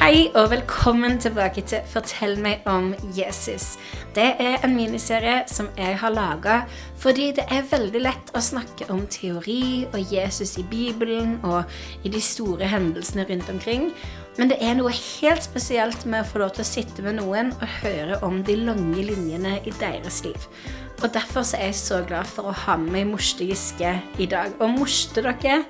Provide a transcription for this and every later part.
Hei og velkommen tilbake til Fortell meg om Jesus. Det er en miniserie som jeg har laga fordi det er veldig lett å snakke om teori og Jesus i Bibelen og i de store hendelsene rundt omkring. Men det er noe helt spesielt med å få lov til å sitte med noen og høre om de lange linjene i deres liv. Og Derfor så er jeg så glad for å ha med meg Morste Giske i dag. Og Morste, dere,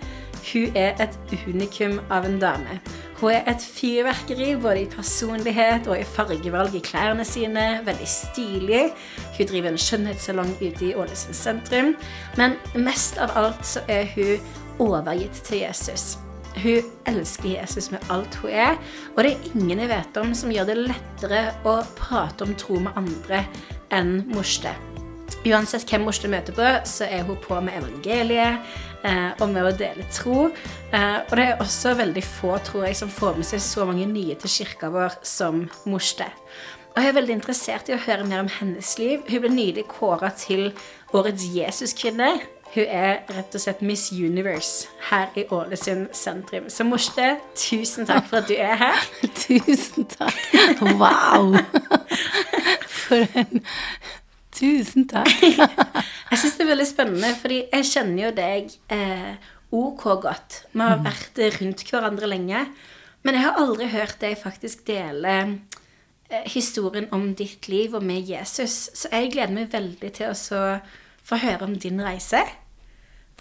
hun er et unikum av en dame. Hun er et fyrverkeri både i personlighet og i fargevalg i klærne sine. Veldig stilig. Hun driver en skjønnhetssalong ute i Ålesund sentrum. Men mest av alt så er hun overgitt til Jesus. Hun elsker Jesus med alt hun er, og det er ingen jeg vet om som gjør det lettere å prate om tro med andre enn Morste. Uansett hvem Morste møter på, så er hun på med evangeliet og med å dele tro. Eh, og det er også veldig få, tror jeg, som får med seg så mange nye til kirka vår som Morste. Og jeg er veldig interessert i å høre mer om hennes liv. Hun ble nylig kåra til årets Jesuskvinne. Hun er rett og slett Miss Universe her i Ålesund sentrum. Så Morste, tusen takk for at du er her. tusen takk. Wow! For en Tusen takk. jeg syns det er veldig spennende, fordi jeg kjenner jo deg eh, ok godt. Vi har mm. vært rundt hverandre lenge. Men jeg har aldri hørt deg faktisk dele eh, historien om ditt liv og med Jesus. Så jeg gleder meg veldig til å få høre om din reise.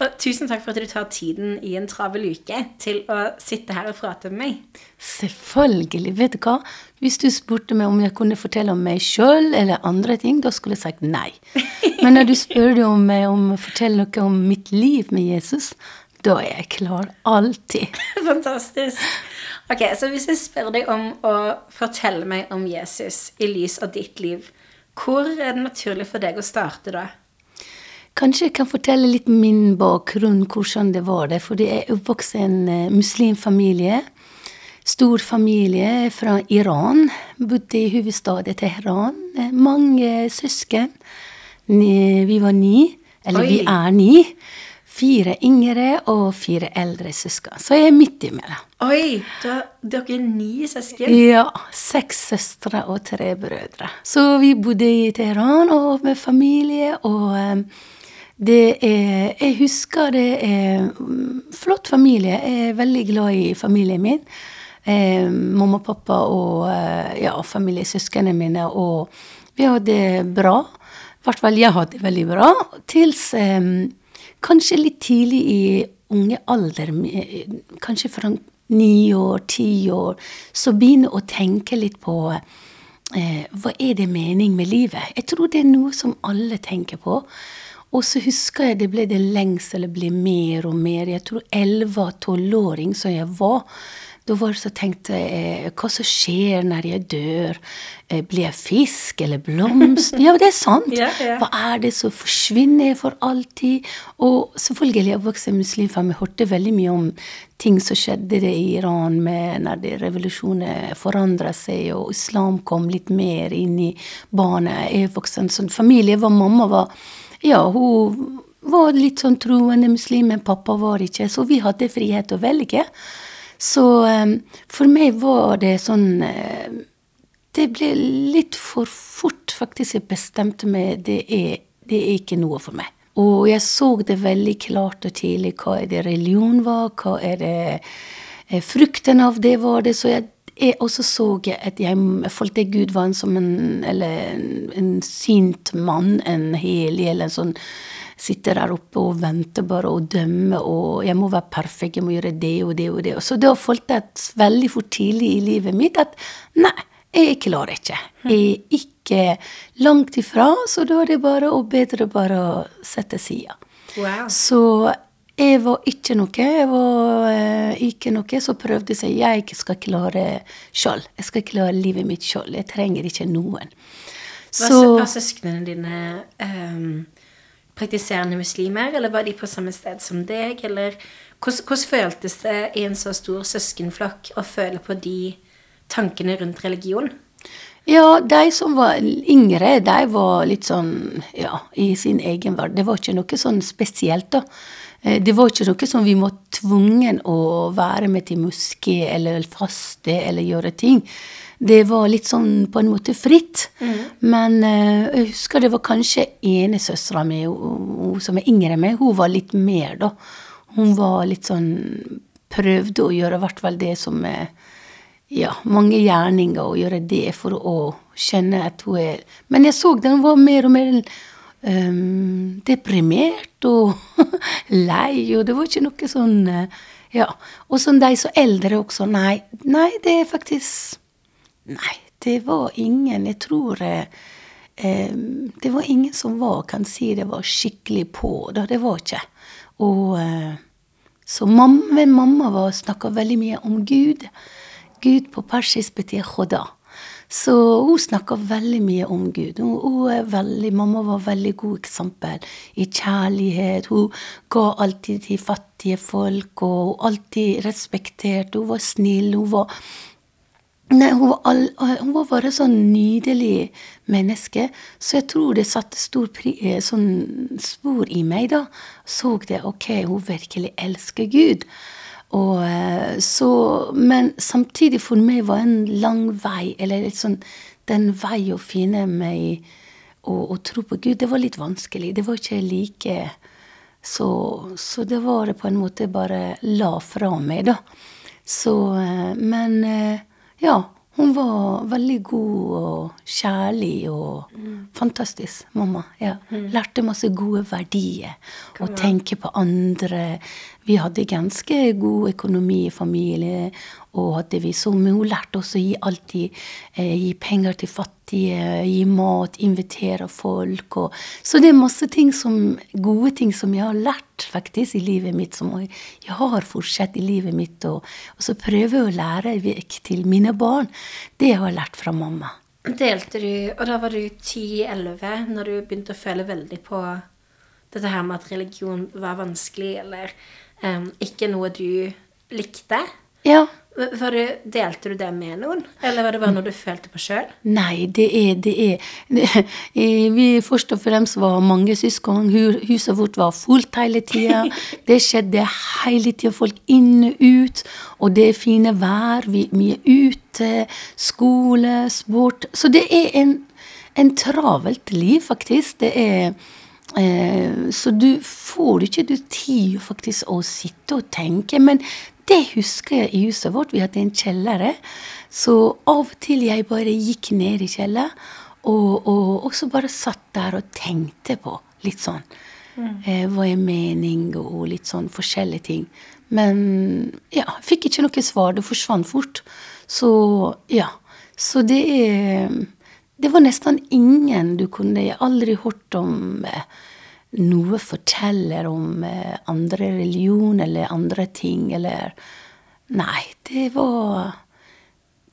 Og tusen takk for at du tar tiden i en travel uke til å sitte her og prate med meg. Selvfølgelig. Vet du hva? Hvis du spurte meg om jeg kunne fortelle om meg sjøl eller andre ting, da skulle jeg sagt nei. Men når du spør om meg om å fortelle noe om mitt liv med Jesus, da er jeg klar. Alltid. Fantastisk. Ok, Så hvis jeg spør deg om å fortelle meg om Jesus i lys av ditt liv, hvor er det naturlig for deg å starte da? Kanskje jeg kan fortelle litt min bakgrunn, hvordan det var det. Fordi jeg er oppvokst i en uh, muslimfamilie. Stor familie fra Iran. Bodde i hovedstaden Teheran. Uh, mange søsken. Vi var ni. Eller Oi. vi er ni. Fire yngre og fire eldre søsken. Så jeg er midt imellom. Oi! Da, dere er ni søsken? Ja. Seks søstre og tre brødre. Så vi bodde i Teheran og med familie. og... Det er Jeg husker det er flott familie. Jeg er veldig glad i familien min. Eh, mamma og pappa og eh, ja, familiesøsknene mine. Og vi hadde det bra. I hvert fall jeg hadde det veldig bra. Tils eh, kanskje litt tidlig i unge alder, kanskje fra ni år, ti år, så begynner å tenke litt på eh, hva er det mening med livet? Jeg tror det er noe som alle tenker på. Og så husker jeg det ble det lengsel, det ble mer og mer. Jeg tror 11-12-åring som jeg var. Da var det så tenkte jeg hva som skjer når jeg dør? Eh, blir jeg fisk eller blomst? Ja, det er sant. Hva er det som forsvinner for alltid? Og selvfølgelig, jeg vokste i muslimfamilie, hørte veldig mye om ting som skjedde i Iran med når revolusjonen forandra seg, og islam kom litt mer inn i barnet. Jeg vokste i en sånn familie hvor mamma var ja, hun var litt sånn troende muslim, men pappa var ikke, så vi hadde frihet å velge. Så um, for meg var det sånn uh, Det ble litt for fort, faktisk. Jeg bestemte meg det er, det er ikke noe for meg. Og jeg så det veldig klart og tidlig hva er det religion var, hva er det eh, frukten av det var det. Så jeg jeg også så at jeg, jeg følte Gud var en som en, eller en, en sint mann, en helig, eller en sånn Sitter der oppe og venter bare og dømmer, og jeg må være perfekt, jeg må gjøre det og det og det. Så da følte jeg veldig for tidlig i livet mitt at nei, jeg klarer ikke. Jeg er ikke langt ifra, så da er det bare å bedre bare å sette sida. Wow. Så jeg var ikke noe. Jeg var eh, ikke noe. Så prøvde jeg jeg ikke skal klare sjøl. Jeg skal klare livet mitt sjøl. Jeg trenger ikke noen. Så, var søsknene dine um, praktiserende muslimer, eller var de på samme sted som deg? Eller hvordan, hvordan føltes det i en så stor søskenflokk å føle på de tankene rundt religion? Ja, de som var yngre, de var litt sånn ja, i sin egen verden. Det var ikke noe sånn spesielt, da. Eh, det var ikke noe som vi var tvungen å være med til moské eller faste eller gjøre ting. Det var litt sånn på en måte fritt. Mm. Men uh, jeg husker det var kanskje enesøstera mi, som er yngre enn meg, hun var litt mer, da. Hun var litt sånn Prøvde å gjøre i hvert fall det som er ja, mange gjerninger, å gjøre det for å skjønne at hun er Men jeg så den var mer og mer deprimert og lei, og det var ikke noe sånn uh, Ja. Og sånn de så eldre også. Nei, nei, det er faktisk Nei, det var ingen. Jeg tror eh, eh, Det var ingen som var, kan si det var skikkelig på. Da. Det var ikke. Og eh, så mamma, mamma snakka veldig mye om Gud. Gud på persisk betyr khoda. Så hun snakker veldig mye om Gud. Hun, hun veldig, mamma var veldig god eksempel i kjærlighet. Hun ga alltid til fattige folk, og alltid respekterte. Hun var snill. Hun var Nei, hun var, all, hun var, bare sånn nydelig menneske, så jeg tror det satte stor pri, eh, sånn spor i meg, da. Så det ok, hun virkelig elsker Gud. Og eh, så Men samtidig for meg var en lang vei, eller litt sånn den vei å finne meg og, og tro på Gud, det var litt vanskelig. Det var ikke like så, så det var det på en måte bare la fra meg, da. Så eh, Men ja, hun var veldig god og kjærlig og mm. fantastisk, mamma. Ja. Mm. Lærte masse gode verdier. Å tenke på andre. Vi hadde ganske god økonomi i familien, og hadde vi men hun lærte oss å gi alltid eh, gi penger til fattige, gi mat, invitere folk. Og, så det er masse ting som, gode ting som jeg har lært faktisk i livet mitt, som jeg har fortsatt i livet mitt. Og, og så prøver jeg å lære vekk til mine barn det jeg har lært fra mamma. Delte du, og da var du 10-11 når du begynte å føle veldig på dette her med at religion var vanskelig, eller um, ikke noe du likte? Ja. Det, delte du det med noen, eller var det bare noe du følte på sjøl? Nei, det er, det er Vi først og fremst var mange søsken. Huset vårt var fullt hele tida. Det skjedde hele tida. Folk inne og ut. Og det er fine vær. Vi, vi er ute. Skole, sport. Så det er en, en travelt liv, faktisk. Det er eh, så du får ikke du tid faktisk å sitte og tenke. Men det husker jeg i huset vårt. Vi hadde en kjellere. Så av og til jeg bare gikk ned i kjelleren, og, og, og så bare satt der og tenkte på litt sånn. Mm. Eh, hva er mening, og litt sånn forskjellige ting. Men ja, fikk ikke noe svar. Det forsvant fort. Så ja. Så det er Det var nesten ingen du kunne Jeg har aldri hørt om eh, noe forteller om eh, andre religion eller andre ting, eller Nei, det var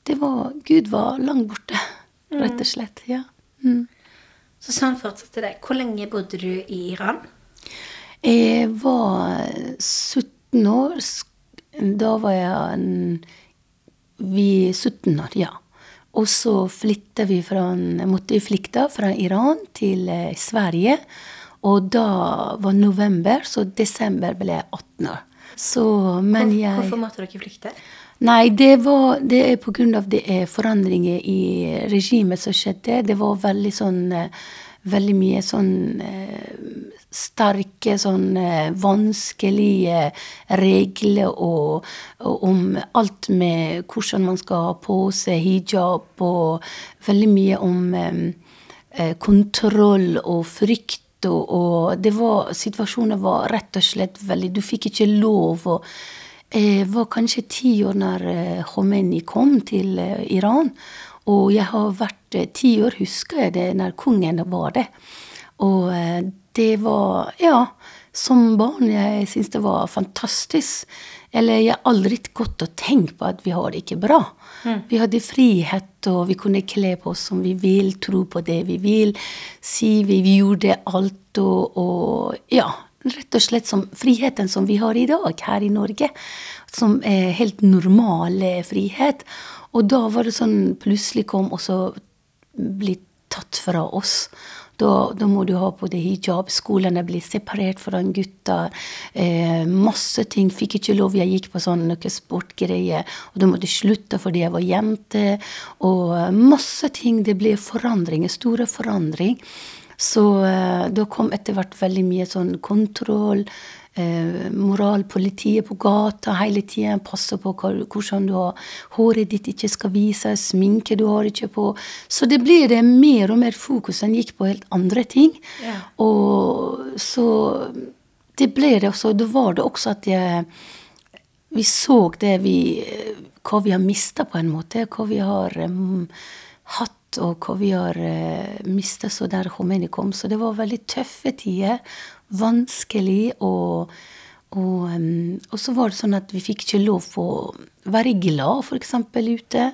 Det var Gud var langt borte, rett og mm. slett. Ja. Mm. Så sånn fortsatte det. Hvor lenge bodde du i Iran? Jeg var 17 år. Da var jeg en, vi 17 år, ja. Og så flytta vi fra, måtte vi flykte fra Iran til eh, Sverige. Og da var november, så desember ble jeg 18 år. Så, men jeg Hvorfor måtte dere flykte? Nei, det, var, det er på grunn av det er forandringer i regimet som skjedde. Det var veldig sånn Veldig mye sånn sterke, sånn vanskelige regler og, og, om alt med hvordan man skal ha på seg hijab, og veldig mye om um, kontroll og frykt og, og det var, situasjonen var rett og slett veldig Du fikk ikke lov. og Jeg var kanskje ti år når eh, Khomeini kom til eh, Iran. Og jeg har vært eh, ti år, husker jeg det, når kongen var det. Og det var Ja, som barn jeg syns det var fantastisk. Eller jeg har aldri gått og tenkt på at vi har det ikke bra. Mm. Vi hadde frihet, og vi kunne kle på oss som vi vil, tro på det vi vil, si vi, vi gjorde alt, og, og, ja, rett og slett som friheten som vi har i dag her i Norge. Som er helt normal frihet. Og da var det sånn plutselig kom og så blitt tatt fra oss. Da, da, må du ha på det hijab. Skolene blir separert fra gutter. Eh, masse ting. Fikk ikke lov. Jeg gikk på sånne sportgreier, og da måtte jeg slutte fordi jeg var jente. Og eh, masse ting. Det ble forandringer. Store forandringer. Så eh, da kom etter hvert veldig mye sånn kontroll eh, moral, politiet på gata hele tiden, passer på hvordan du har håret ditt ikke skal vise, sminke du har ikke på. Så det blir det mer og mer fokus. En gikk på helt andre ting. Ja. Og så det ble det også. Da var det også at jeg Vi så det vi Hva vi har mista, på en måte. Hva vi har um, hatt og hva vi har uh, mista så der Khomeini kom. Så det var veldig tøffe tider vanskelig. Og, og, og, så var det sånn at vi fikk ikke lov å være glad, f.eks. ute.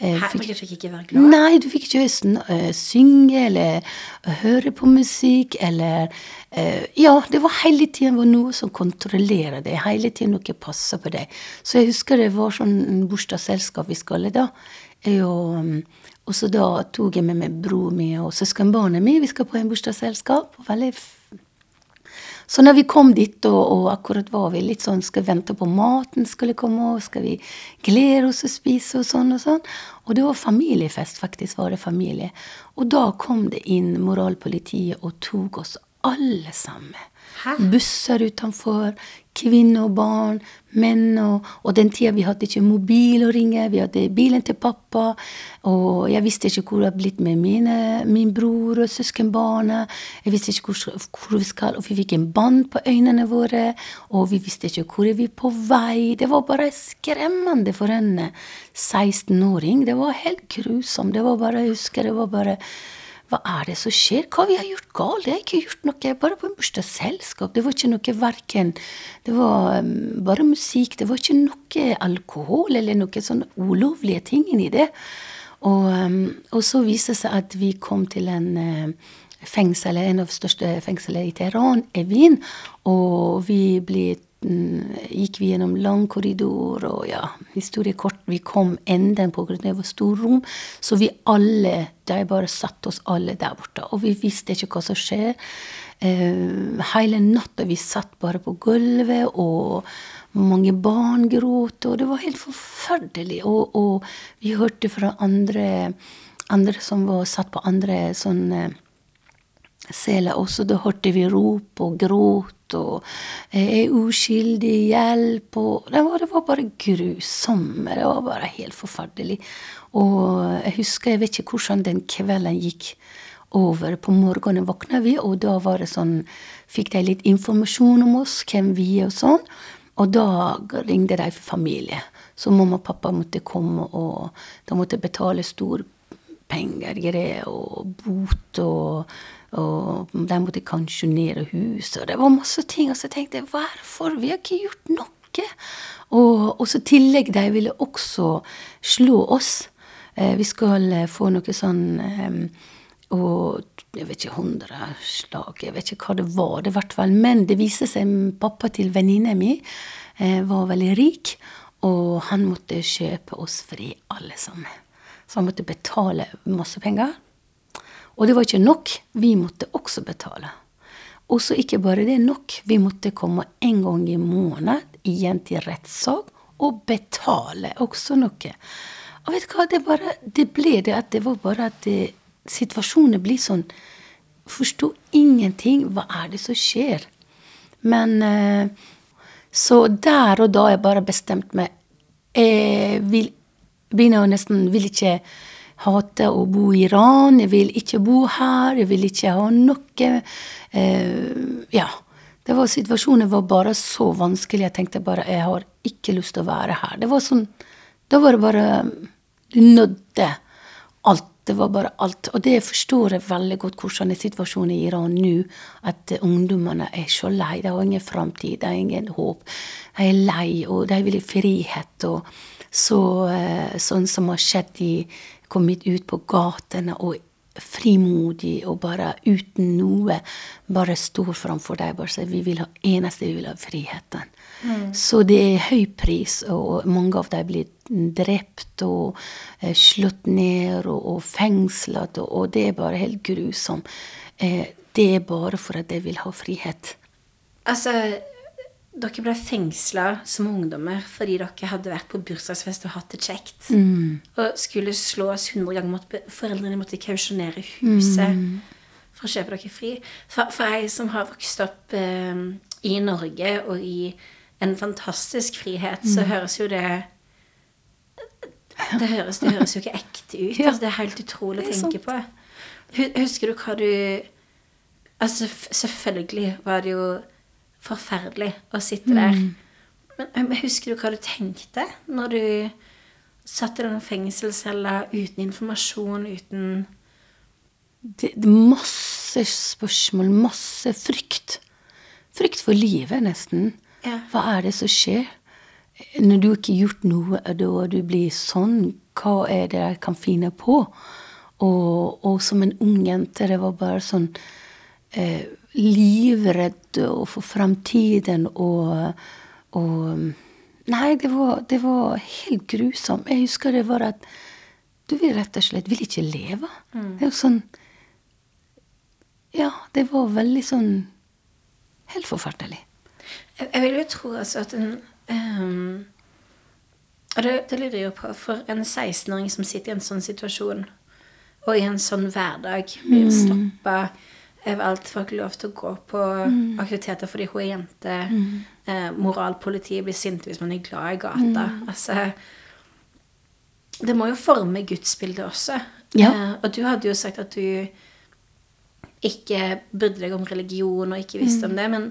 Fikk, Hæ, fikk, fikk ikke være glad? Nei, du fikk ikke uh, synge eller uh, høre på musikk eller uh, Ja, det var hele tiden var noe som kontrollerer deg. Hele tiden noe passer på deg. Så jeg husker det var sånn bursdagsselskap vi skulle da. Og, og så da tok jeg med meg bror min og søskenbarnet mitt. Vi skal på en bursdagsselskap. Veldig så når vi kom dit, og, og, akkurat var vi litt sånn Skal vente på maten skulle komme, og skal vi glede oss og spise og sånn og sånn. Og det var familiefest, faktisk var det familie. Og da kom det inn moralpolitiet og tok oss alle sammen. Hæ? Busser utenfor, kvinner og barn, menn. Og, og den tida vi hadde ikke mobil å ringe, vi hadde bilen til pappa. Og jeg visste ikke hvor det hadde blitt med mine, min bror og søskenbarna. Jeg visste ikke hvor, hvor, vi skal, og vi fikk en bånd på øynene våre. Og vi visste ikke hvor vi på vei. Det var bare skremmende for en 16-åring. Det var helt grusomt. Det var bare, jeg husker det var bare hva er det som skjer? Hva vi har gjort galt? Jeg har ikke gjort noe. Bare på en bursdagsselskap. Det var ikke noe verken Det var um, bare musikk. Det var ikke noe alkohol eller noe sånn ulovlige ting inni det. Og, um, og, så viste det seg at vi kom til en uh, fengsel, en av de største fengslene i Teheran, Evin, og vi ble gikk vi gjennom lang korridor, og ja, historiekort. vi kom enden på grunn av et stort rom. Så vi alle, de bare satte oss alle der borte. Og vi visste ikke hva som skjer. Eh, hele natta vi satt bare på gulvet, og mange barn gråt, og det var helt forferdelig. Og, og vi hørte fra andre, andre som var satt på andre sånne seler også, da hørte vi rop og gråt og 'Jeg er uskyldig, hjelp og det var, det var bare grusomme. Det var bare helt forferdelig. Og jeg husker, jeg vet ikke hvordan den kvelden gikk over. På morgenen våkna vi, og da var det sånn Fikk de litt informasjon om oss, hvem vi er og sånn. Og da ringte de for familie. Så mamma og pappa måtte komme, og de måtte betale store penger, greier, og bot og og de måtte kansjonere huset, og det var masse ting. Og så tenkte jeg hvorfor? Vi har ikke gjort noe. Og, og så tillegg, de ville også slå oss. Eh, vi skal eh, få noe sånn eh, og jeg vet ikke, hundre slag, jeg vet ikke hva det var. det hvert fall, Men det viste seg pappa til venninna mi eh, var veldig rik, og han måtte kjøpe oss fri, alle sammen. Så han måtte betale masse penger. Og det var ikke nok. Vi måtte også betale. Og så ikke bare det nok. Vi måtte komme en gang i måneden igjen til rettssak og betale også noe. Og vet du hva, det, bare, det ble det at det var bare at det, situasjonen blir sånn Forsto ingenting. Hva er det som skjer? Men eh, Så der og da jeg bare bestemt meg. Jeg vil begynner å nesten Vil ikke hater å bo i Iran. Jeg vil ikke bo her. Jeg vil ikke ha noe eh, Ja. Det var, situasjonen var bare så vanskelig. Jeg tenkte bare jeg har ikke lyst til å være her. Det var sånn, Da var det bare Du nådde alt. Det var bare alt. Og det forstår jeg veldig godt hvordan er situasjonen i Iran nå. At ungdommene er så lei. De har ingen framtid, de har ingen håp. De er lei, og de vil ha frihet. og så, eh, sånn som har skjedd i kommet ut på gatene og frimodig og bare uten noe bare står framfor deg bare sier vi vil ha eneste vi vil ha friheten. Mm. Så det er høy pris, og mange av dem blir drept og eh, slått ned og, og fengslet, og, og, det er bare helt grusomt. eh, det er bare for at de vil ha frihet. Altså, dere ble fengsla som ungdommer fordi dere hadde vært på bursdagsfest og hatt det kjekt. Og skulle slås 100 ganger. Måtte, foreldrene måtte kausjonere huset for å kjøpe dere fri. For, for ei som har vokst opp eh, i Norge og i en fantastisk frihet, så høres jo det det høres, det høres jo ikke ekte ut. Ja. Altså, det er helt utrolig å tenke på. Husker du hva du Altså, selvfølgelig var det jo forferdelig å sitte der. Men, men husker du hva du tenkte når du satt i den fengselscella uten informasjon, uten det, det masse spørsmål, masse frykt. Frykt for livet, nesten. Ja. Hva er det som skjer? Når du ikke har gjort noe, og du blir sånn, hva er det jeg kan finne på? Og, og som en ung jente, det var bare sånn eh, livredd og for framtiden og, og Nei, det var, det var helt grusomt. Jeg husker det var at du vil rett og slett vil ikke leve. Det er jo sånn Ja, det var veldig sånn Helt forferdelig. Jeg, jeg vil jo tro altså at en um, Og det, det lurer jeg på, for en 16-åring som sitter i en sånn situasjon, og i en sånn hverdag, blir stoppa av alt folk lov til å gå på aktiviteter fordi hun er jente. Eh, moralpolitiet blir sinte hvis man er glad i gata. Altså Det må jo forme gudsbildet også. Ja. Eh, og du hadde jo sagt at du ikke brydde deg om religion og ikke visste om det. Men,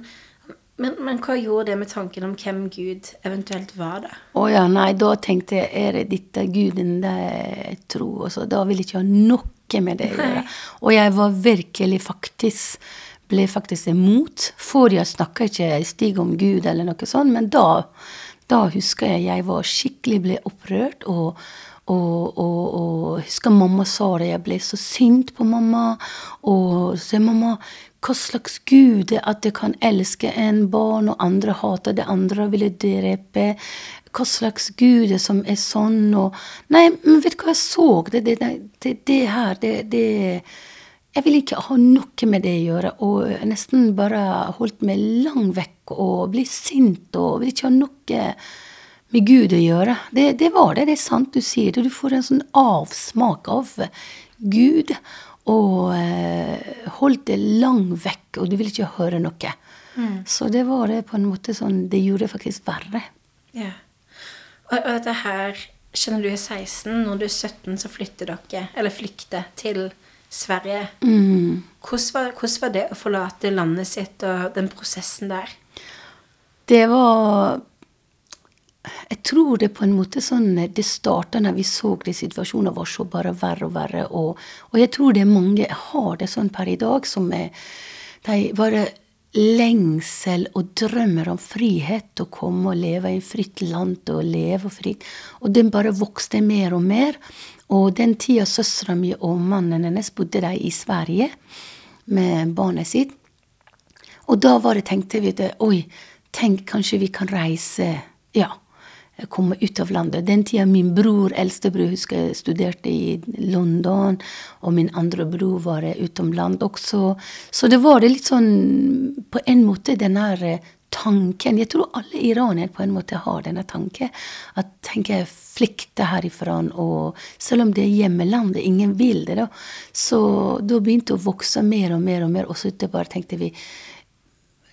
men, men hva gjorde det med tanken om hvem Gud eventuelt var, da? Å ja, nei, da tenkte jeg er det dette guden det jeg tror, også? da vil jeg ikke ha noe med det å gjøre. Og jeg var virkelig faktisk ble faktisk imot. For jeg snakka ikke stig om Gud eller noe sånt, men da, da husker jeg jeg var skikkelig ble opprørt. og og, og, og husker mamma sa det, jeg ble så sint på mamma. Og så mamma, hva slags gud er at jeg kan elske en barn, og andre hater det andre og ville drepe? Hva slags gud er som er sånn? Og Nei, men vet du hva jeg så? Det, det, det, det her, det, det Jeg vil ikke ha noe med det å gjøre. Og jeg nesten bare holdt meg langt vekk og ble sint og vil ikke ha noe med Gud å gjøre. Det, det var det, det er sant du sier det. Du får en sånn avsmak av Gud, og eh, holdt det langt vekk, og du vil ikke høre noe. Så det var det på en måte sånn Det gjorde det faktisk verre. Ja. Og, og dette her skjønner du er 16. Når du er 17, så flytter dere, eller flykter, til Sverige. Hvordan, var, hvordan var det å forlate landet sitt og den prosessen der? Det var Jeg tror det på en måte sånn Det starta når vi så de situasjonen var så bare verre og verre. Og, og jeg tror det er mange har det sånn per i dag, som er De bare lengsel og drømmer om frihet, å komme og leve i et fritt land og leve fritt. Og den bare vokste mer og mer. Og den tida søstera mi og mannen hennes bodde de i Sverige med barnet sitt. Og da var det, tenkte vi at oi, tenk kanskje vi kan reise, ja, komme ut av landet. Den tida min bror, eldstebror, husker jeg studerte i London, og min andre bror var utenland også. Så det var litt sånn, på en måte, den her eh, tanken. Jeg tror alle iranere på en måte har denne tanken. At tenker jeg flykte herifra, og selv om det er hjemmelandet, ingen vil det, da. Så da begynte å vokse mer og mer og mer, og så bare tenkte vi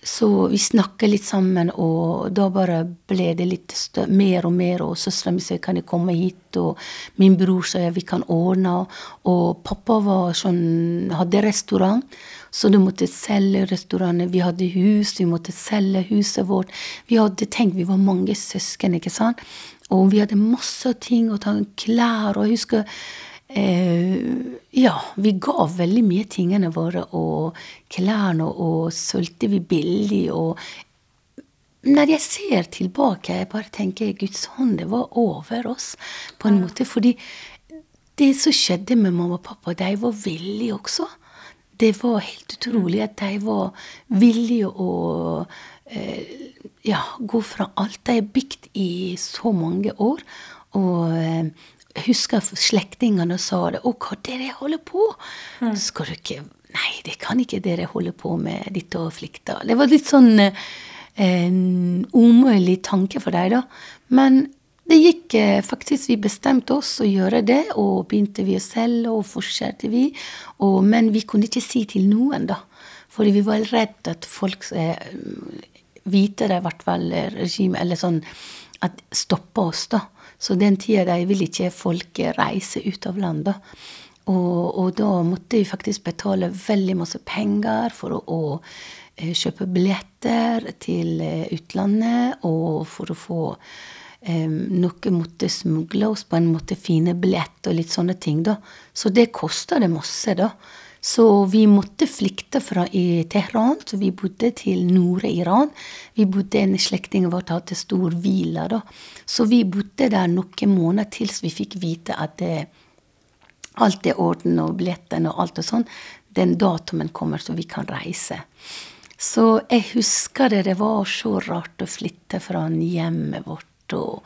så vi snakket litt sammen, og da bare ble det litt mer og mer. Og søstera mi sa kan jeg komme hit, og min bror sa vi kan ordne. Og pappa sånn, hadde restaurant, så du måtte selge restauranten. Vi hadde hus, vi måtte selge huset vårt. Vi hadde tenkt, vi var mange søsken, ikke sant. Og vi hadde masse ting ta klær. Og jeg husker Eh, ja, vi ga veldig mye tingene våre, og klærne, og solgte vi billig, og når jeg ser tilbake, jeg bare tenker Guds hånd, det var over oss, på en måte. Fordi det som skjedde med mamma og pappa, de var villige også. Det var helt utrolig at de var villige å eh, ja, gå fra alt de har bygd i så mange år. Og eh, jeg husker slektningene sa det. 'Å, hva er det dere holder på?' Skal du ikke Nei, det kan ikke dere holde på med, ditt og flikta. Det var litt sånn en umulig tanke for deg, da. Men det gikk eh, faktisk Vi bestemte oss å gjøre det, og begynte vi å selge, og fortsatte vi. Og, men vi kunne ikke si til noen, da. Fordi vi var redd at folk eh, vite det, i hvert fall regimet, eller sånn at stoppa oss, da. Så den tida de ville ikke folk reise ut av landet. Og, og, da måtte vi faktisk betale veldig masse penger for å, å eh, kjøpe billetter til eh, utlandet, og for å få um, Noe måtte smugle oss på en måte fine billetter og litt sånne ting, da. Så det kosta det masse, da. Så vi måtte flykte fra Teheran, så vi bodde til nord Iran. Vi bodde En slektning vår hadde stor villa, da. Så vi bodde der noen måneder til vi fikk vite at det, alt er orden og billettene og alt og sånn. Den datoen kommer, så vi kan reise. Så jeg husker det, det var så rart å flytte fra hjemmet vårt og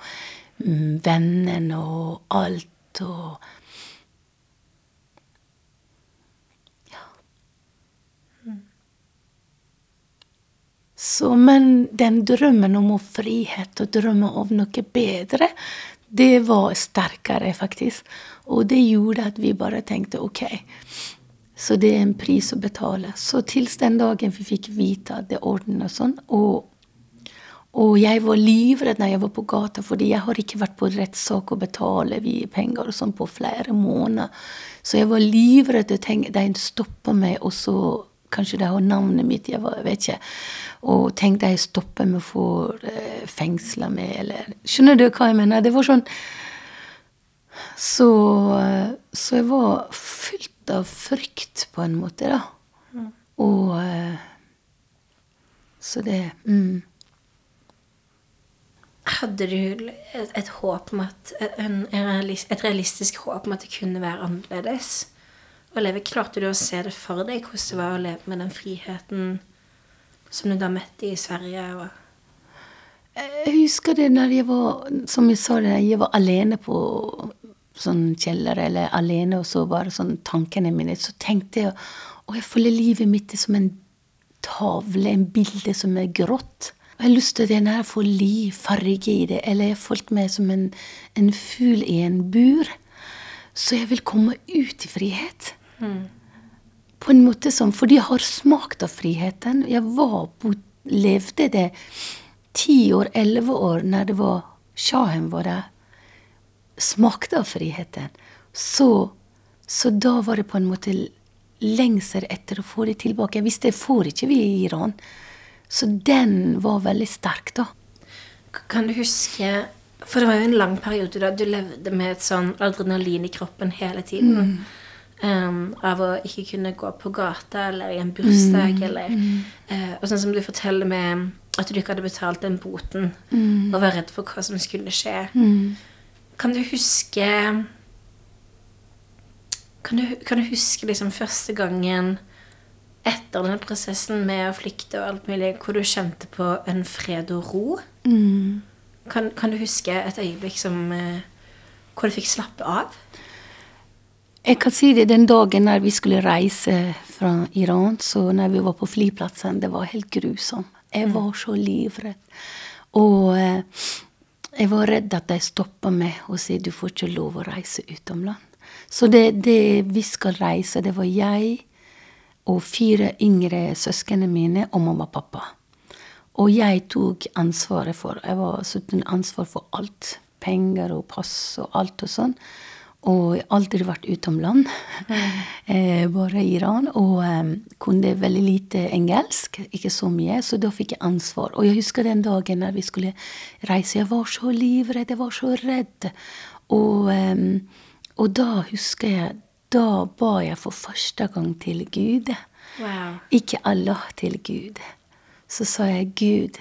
mm, vennene og alt. og Så, men den drømmen om frihet og drømmen om noe bedre, det var sterkere, faktisk. Og det gjorde at vi bare tenkte ok, så det er en pris å betale. Så til den dagen vi fikk vite at det ordnet og sånn, og, og jeg var livredd når jeg var på gata, fordi jeg har ikke vært på rettssak og betale penger og sånn på flere måneder. Så jeg var livredd de stoppa meg, og så kanskje de har navnet mitt, jeg, var, vet ikke. Og tenkte jeg stopper med å få eh, fengsla meg, eller Skjønner du hva jeg mener? Det var sånn så, så, jeg var fylt av frykt, på en måte, da. Mm. Og eh, Så det mm. Hadde du et, et håp om at en, et realistisk håp om at det kunne være annerledes? Å leve, Klarte du å se det for deg, hvordan det var å leve med den friheten? som du da møtte i Sverige? og jeg husker det når jeg var som jeg sa det, jeg var alene på sånn kjeller, eller alene, og så bare sånn tankene mine. Så tenkte jeg å, jeg føler livet mitt som en tavle, en bilde som er grått. Jeg har lyst til å få liv, farge i det. Eller jeg har følt meg som en, en fugl i en bur. Så jeg vil komme ut i frihet. Mm på en måte som For de har smakt av friheten. Jeg var, levde det ti år, elleve år, når det var sjahen var der. Smakte av friheten. Så, så, da var det på en måte lengsel etter å få det tilbake. Jeg visste jeg får ikke vi i Iran. Så den var veldig sterk, da. Kan du huske For det var jo en lang periode da du levde med et sånn adrenalin i kroppen hele tiden. Mm. Um, av å ikke kunne gå på gata eller i en bursdag mm. eller uh, Og sånn som du forteller med at du ikke hadde betalt den boten mm. og var redd for hva som skulle skje. Mm. Kan du huske Kan du, kan du huske liksom første gangen etter denne prosessen med å flykte og alt mulig, hvor du kjente på en fred og ro? Mm. Kan, kan, du huske et øyeblikk som, uh, hvor du fikk slappe av? Jeg kan si det den dagen når vi skulle reise fra Iran, så når vi var på flyplassen, det var helt grusomt. Jeg mm. var så livredd. Og eh, jeg var redd at de stoppa meg og sa du får ikke lov å reise utenlands. Så det, det, vi skal reise, det var jeg og fire yngre søsknene mine og mamma og pappa. Og jeg tok ansvaret for Jeg var ansvar for alt. Penger og pass og alt og sånn. Og jeg har aldri vært utomland. mm. eh, bare i Iran. Og um, kunne veldig lite engelsk, ikke så mye, så da fikk jeg ansvar. Og jeg husker den dagen når vi skulle reise, jeg var så livredd, jeg var så redd. Og, um, og da husker jeg Da ba jeg for første gang til Gud. Wow. Ikke Allah, til Gud. Så sa jeg, Gud,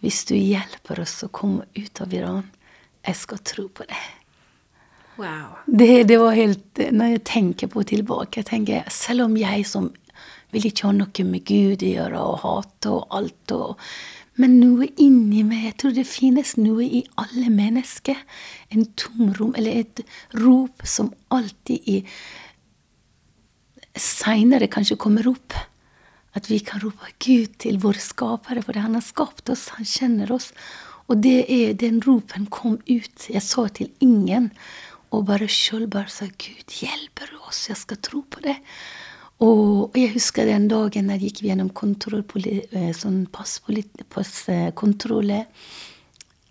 hvis du hjelper oss å komme ut av Iran, jeg skal tro på det. Wow. Det, det, var helt Når jeg tenker på tilbake, jeg tenker selv om jeg som vil ikke ha noe med Gud å gjøre, og hate og alt og Men noe inni meg Jeg tror det finnes noe i alle mennesker. En tomrom, eller et rop som alltid er seinere kanskje kommer opp. At vi kan rope Gud til vår skapere, for han har skapt oss, han kjenner oss. Og det er den ropen kom ut. Jeg sa til ingen. Og bare sjøl bare sa Gud, hjelper du oss? Jeg skal tro på det. Og jeg husker den dagen jeg gikk gjennom kontroll, eh, sånn passkontroll.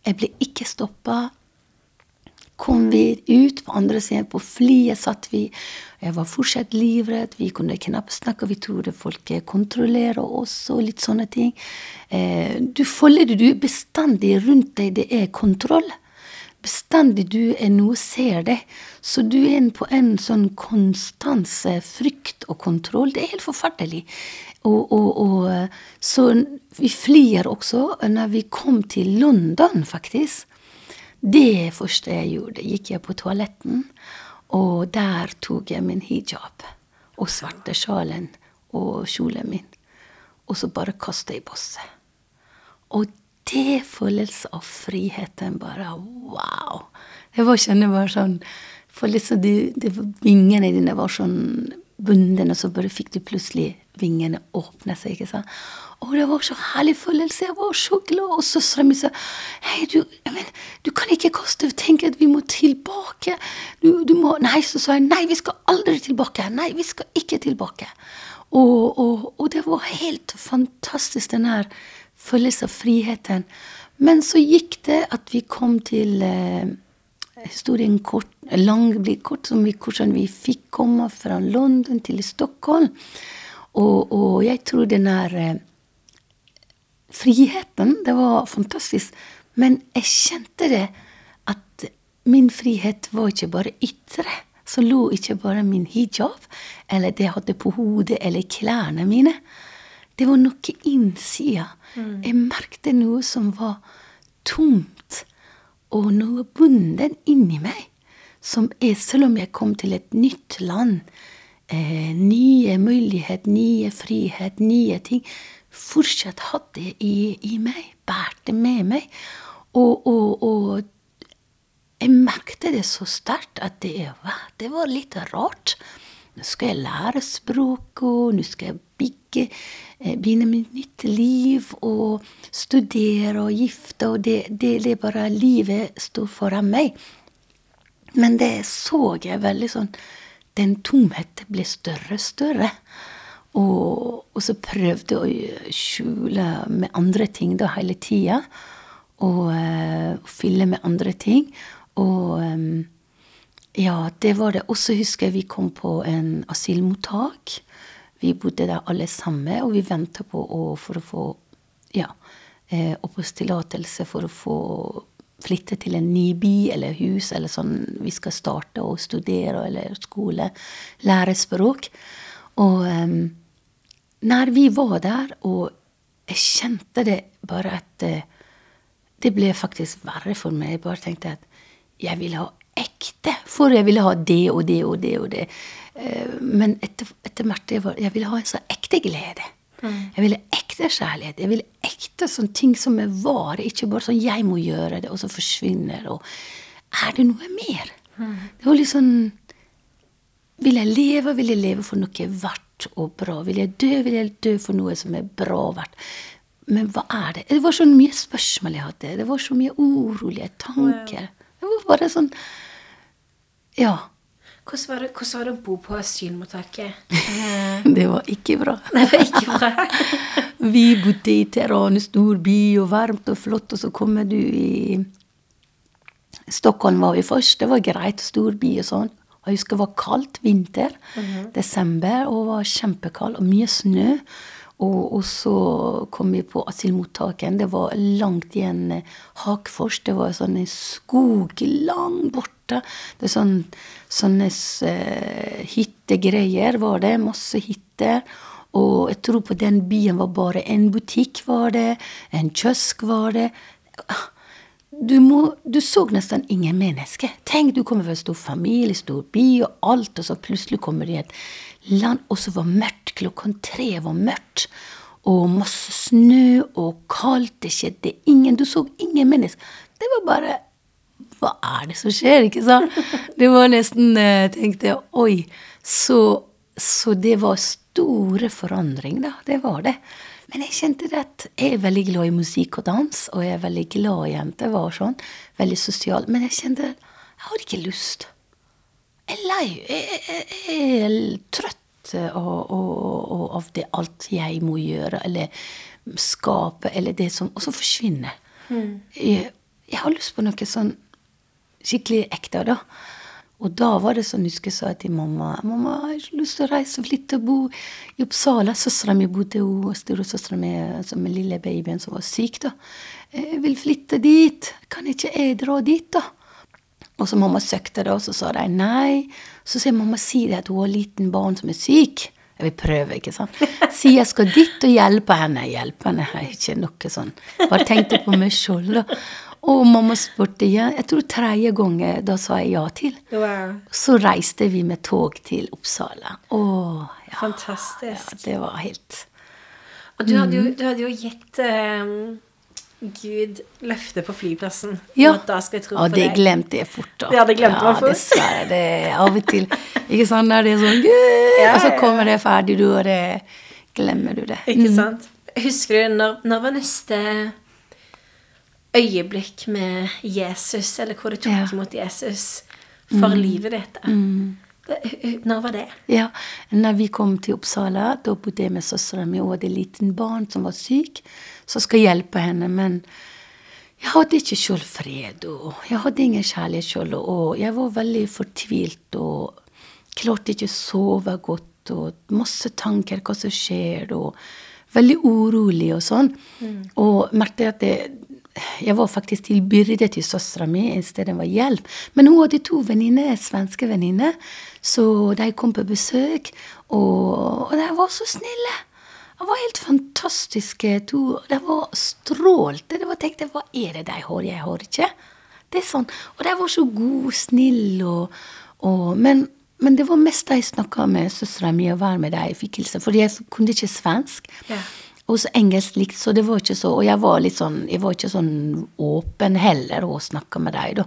Jeg ble ikke stoppa. Kom vi ut på andre siden, på flyet satt vi. Jeg var fortsatt livredd. Vi kunne knapt snakke. Vi trodde folk kontrollerer oss og litt sånne ting. Eh, du følger du bestandig rundt deg, det er kontroll bestandig du er noe ser det. Så du er på en sånn konstans frykt og kontroll. Det er helt forferdelig. Og, og, og, så vi flir også når vi kom til London, faktisk. Det første jeg gjorde, gikk jeg på toaletten, og der tok jeg min hijab og svarte sjalen og kjolen min, og så bare kastet jeg bosset. Og det følelsen av friheten bare Wow! Jeg var kjenner bare sånn for liksom de, de, Vingene dine var sånn bunden, og så bare fikk du plutselig vingene åpne seg. ikke sant? Og det var så herlig følelse. Jeg var så glad. Og søstera mi sa Hei, du, men, du kan ikke kaste Tenk at vi må tilbake. Du, du må Nei, så sa jeg nei, vi skal aldri tilbake. Nei, vi skal ikke tilbake. Og, og, og det var helt fantastisk, den her følelse av friheten. Men så gikk det at vi kom til eh, historien kort, lang blir kort, vi, hvordan vi fikk komme fra London til Stockholm. Og, og jeg tror den der eh, friheten, det var fantastisk. Men jeg kjente det at min frihet var ikke bare ytre. Så lå ikke bare min hijab, eller det jeg hadde på hodet, eller klærne mine. Det var noe innsida. Mm. Jeg merket noe som var tomt, og noe bundet inni meg. Som er, selv om jeg kom til et nytt land, eh, nye muligheter, nye frihet, nye ting, fortsatt hadde jeg i, i meg, bærte med meg. Og, og, og jeg merket det så sterkt at det, det var litt rart. Nå skal jeg lære språket, nå skal jeg bygge Eh, begynne med nytt liv og studere og gifte, og det, det, det bare livet står foran meg. Men det så jeg veldig sånn Den tomheten ble større og større. Og, og, så prøvde jeg å skjule med andre ting da hele tida. Og uh, fylle med andre ting. Og um, ja, det var det. Og så husker jeg vi kom på en asylmottak. Vi bodde der alle sammen, og vi venta på å, for å få ja, eh, oppholdstillatelse for å få flytte til en ny by eller hus eller sånn vi skal starte å studere eller skole, lære språk. Og eh, når vi var der, og jeg kjente det bare at eh, Det ble faktisk verre for meg. Jeg bare tenkte at jeg ville ha ekte. For jeg ville ha det og det og det og det. Eh, men etter, etter hvert jeg, ville ha en sånn ekte glede. Mm. Jeg ville ekte kjærlighet. Jeg ville ekte sånne ting som er vare. Ikke bare sånn 'jeg må gjøre det', og så forsvinner og Er det noe mer? Mm. Det var litt sånn Vil jeg leve, vil jeg leve for noe verdt og bra? Vil jeg dø, vil jeg dø for noe som er bra verdt? Men hva er det? Det var så mye spørsmål jeg hadde. Det var så mye urolige tanker. Det var bare sånn Ja. Hvordan var, det, hvordan var det å bo på asylmottaket? det var ikke bra. Det var ikke bra. Vi bodde i Teheran, stor by, og varmt og flott, og så kommer du i Stockholm var vi først. Det var greit, stor by og sånn. Jeg husker det var kaldt vinter. Mm -hmm. Desember, og var kjempekald, og mye snø. Og, og, så kom vi på asylmottaket. Det var langt igjen eh, Hakfors. Det var sånn en skog langt borte borte. Det er sånn, sånne uh, hyttegreier var det. Masse hytter. Og jeg tror på den byen var bare en butikk, var det. En kiosk var det. Du, må, du, så nesten ingen mennesker. Tenk, du kommer fra en stor familie, stor by og alt, og så plutselig kommer du i et land, og så var mørkt. Klokken tre var mørkt. Og masse snø og kaldt. Det skjedde ingen Du så ingen mennesker. Det var bare hva er det som skjer? ikke sant? Det var nesten Jeg eh, tenkte oi, så så det var store forandring, da. Det var det. Men jeg kjente at jeg er veldig glad i musikk og dans, og jeg er veldig glad i jenter. var sånn, Veldig sosial. Men jeg kjente at jeg hadde ikke lyst. Jeg er lei. Jeg, jeg, jeg er trøtt av, av, av det alt jeg må gjøre, eller skape, eller det som Og så forsvinner. Mm. Jeg, jeg har lyst på noe sånn skikkelig ekte, da. Og da var det sånn, husker jeg sa til mamma mamma, jeg har lyst til å reise og flytte og bo i Uppsala. Søstera mi bodde jo, storesøstera mi som den lille babyen som var syk. da. Jeg vil flytte dit. Kan ikke jeg dra dit, da? Og så mamma søkte da, og så sa de nei. Så sier mamma si det at hun har liten barn som er syk. Jeg vil prøve, ikke sant. Si jeg skal dit og hjelpe henne. Hjelpe henne er ikke noe sånn. Bare tenkte på meg sjøl, da. Og mamma spurte igjen. Jeg tror tredje gangen da sa jeg ja til. Wow. Så reiste vi med tog til Uppsala. Åh, ja. Fantastisk. Ja, det var helt Og du hadde jo, du hadde jo gitt um, Gud løftet på flyplassen. Ja. Da skal jeg tro Ja, på det deg. glemte jeg fort. da. Ja, det glemte man fort. dessverre. Det er av og til Ikke sant, når det er sånn Gud, Ja, Og så ja, ja. kommer det ferdig, du, og det glemmer du det. Ikke sant? Husker du når, når var neste øyeblikk med Jesus, eller hvor du tok Ja. imot Jesus for livet ditt? Når var det? Ja, når vi kom til Uppsala, da bodde jeg med søstera mi og hadde et liten barn som var syk, så skal jeg hjelpe henne. Men jeg hadde ikke sjøl fred, og jeg hadde ingen kjærlighet sjøl. Og jeg var veldig fortvilt og klarte ikke å sove godt, og masse tanker hva som skjer, og veldig urolig og sånn. Og merket at det, jeg var faktisk til byrde til søstera mi istedenfor hjelp. Men hun hadde to venninner, svenske venninner, så de kom på besøk, og, og de var så snille. De var helt fantastiske. To, de var strålte. De tenkte hva er det de har, jeg har ikke? Det er sånn. Og de var så gode, snille og, og men, men det var mest de snakka med søstera mi, og var med dem. i fikkelsen, for jeg kunne ikke svensk. Ja. Og så engelsk likt, så det var ikke så Og jeg var litt sånn Jeg var ikke sånn åpen heller og snakka med dem, da.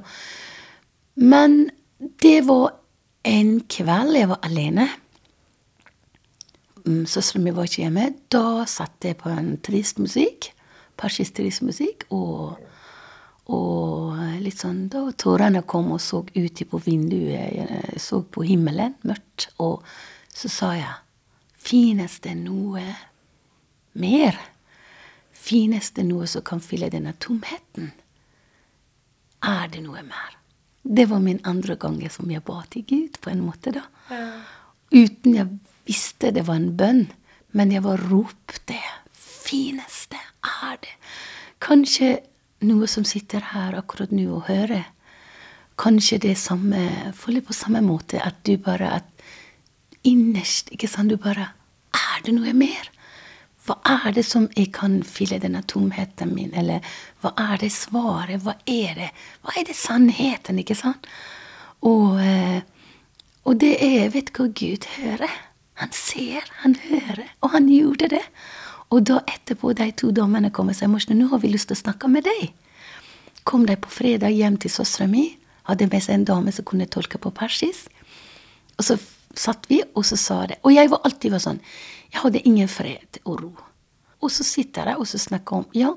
Men det var en kveld jeg var alene. Mm, Søstera mi var ikke hjemme. Da satt jeg på en trist musikk. Persisk trist musikk. Og, og litt sånn Da tårene kom og så ut på vinduet. Jeg så på himmelen, mørkt. Og så sa jeg Finnes det noe mer? Finnes det noe som kan fylle denne tomheten? Er det noe mer? Det var min andre gang som jeg ba til Gud, på en måte, da. Uten jeg visste det var en bønn, men jeg var ropte. Fineste? Er det? Kanskje noe som sitter her akkurat nå og hører. Kanskje det samme Føler på samme måte at du bare at innerst ikke sant, du bare Er det noe mer? Hva er det som jeg kan fylle denne tomheten min? Eller hva er det svaret? Hva er det? Hva er det sannheten, ikke sant? Og, eh, og det er Vet du hva Gud hører? Han ser, han hører, og han gjorde det. Og da etterpå de to damene kom og sa Morsen, nå har vi lyst til å snakke med deg. Kom de på fredag hjem til søstera mi, hadde med seg en dame som kunne tolke på persisk. Og så satt vi, og så sa det Og jeg var alltid var sånn Jeg hadde ingen fred og ro. Og så sitter jeg og så snakker om Ja,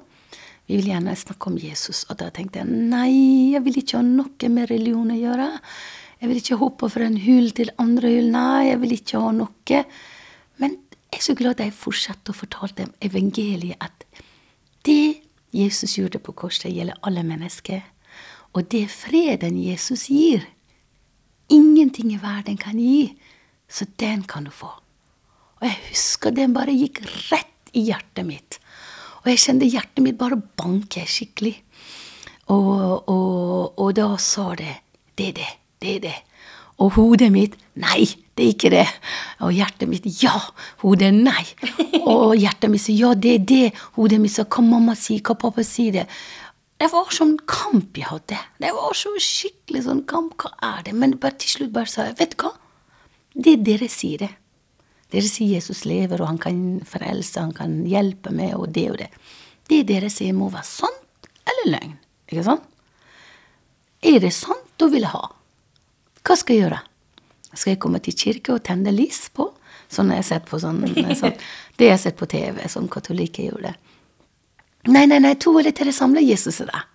vi vil gjerne snakke om Jesus. Og da tenkte jeg nei, jeg vil ikke ha noe med religion å gjøre. Jeg vil ikke hoppe fra en hull til andre hull. Nei, jeg vil ikke ha noe. Men jeg er så glad jeg fortsatte å fortelle dem evangeliet, at det Jesus gjorde på korset, gjelder alle mennesker. Og det freden Jesus gir, ingenting i verden kan gi, så den kan du få. Og jeg husker den bare gikk rett i hjertet mitt. Og jeg kjente hjertet mitt bare banke skikkelig. Og, og, og da sa det Det er det. Det er det. Og hodet mitt Nei, det er ikke det. Og hjertet mitt Ja. Hodet nei. Og hjertet mitt sier ja, det er det. Hodet mitt sa hva mamma sier, hva pappa sier det. Det var sånn kamp jeg hadde. Det var så skikkelig sånn kamp. Hva er det? Men til slutt bare sa jeg, vet du hva? Det dere sier det. Dere sier Jesus lever, og han kan frelse, han kan hjelpe meg, og det og det. Det dere sier må være sant eller løgn. Ikke sant? Er det sant, du vil ha. Hva skal jeg gjøre? Skal jeg komme til kirke og tenne lys på? Sånn har jeg sett på sånn, sånn Det har sett på TV, som katolikker gjorde. Nei, nei, nei, to eller tre samler Jesus er der.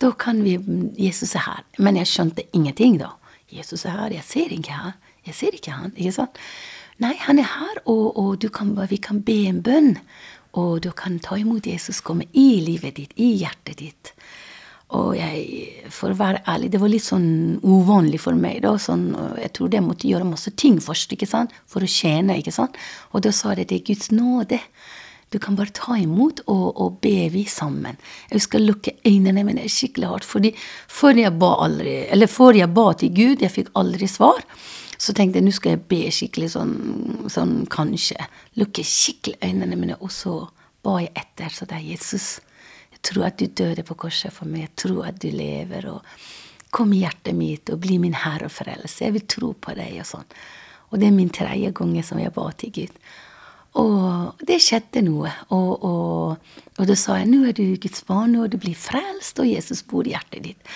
Da kan vi Jesus er her. Men jeg skjønte ingenting, da. Jesus er her. Jeg ser ikke her. Jeg ser ikke han. Ikke sant? Nei, han er her, og, og kan, vi kan be en bønn. Og du kan ta imot Jesus komme i livet ditt, i hjertet ditt. Og jeg, for å være ærlig, det var litt sånn uvanlig for meg. da, sånn, Jeg trodde jeg måtte gjøre masse ting først ikke sant, for å tjene. ikke sant? Og da sa de det er Guds nåde. Du kan bare ta imot, og, og be vi sammen. Jeg skal lukke øynene mine skikkelig hardt. fordi før jeg ba aldri, eller før jeg ba til Gud, jeg fikk aldri svar, så tenkte jeg nå skal jeg be skikkelig sånn, sånn kanskje. Lukke skikkelig øynene mine, og så ba jeg etter. Så det er Jesus. Jeg tror at du døde på korset for meg. Jeg tror at du lever. og Kom i hjertet mitt og bli min herre og frelse. Jeg vil tro på deg. Og sånn. Og det er min tredje gang som jeg ba til Gud. Og det skjedde noe. Og, og, og da sa jeg nå er du Guds barn, og du blir frelst, og Jesus bor i hjertet ditt.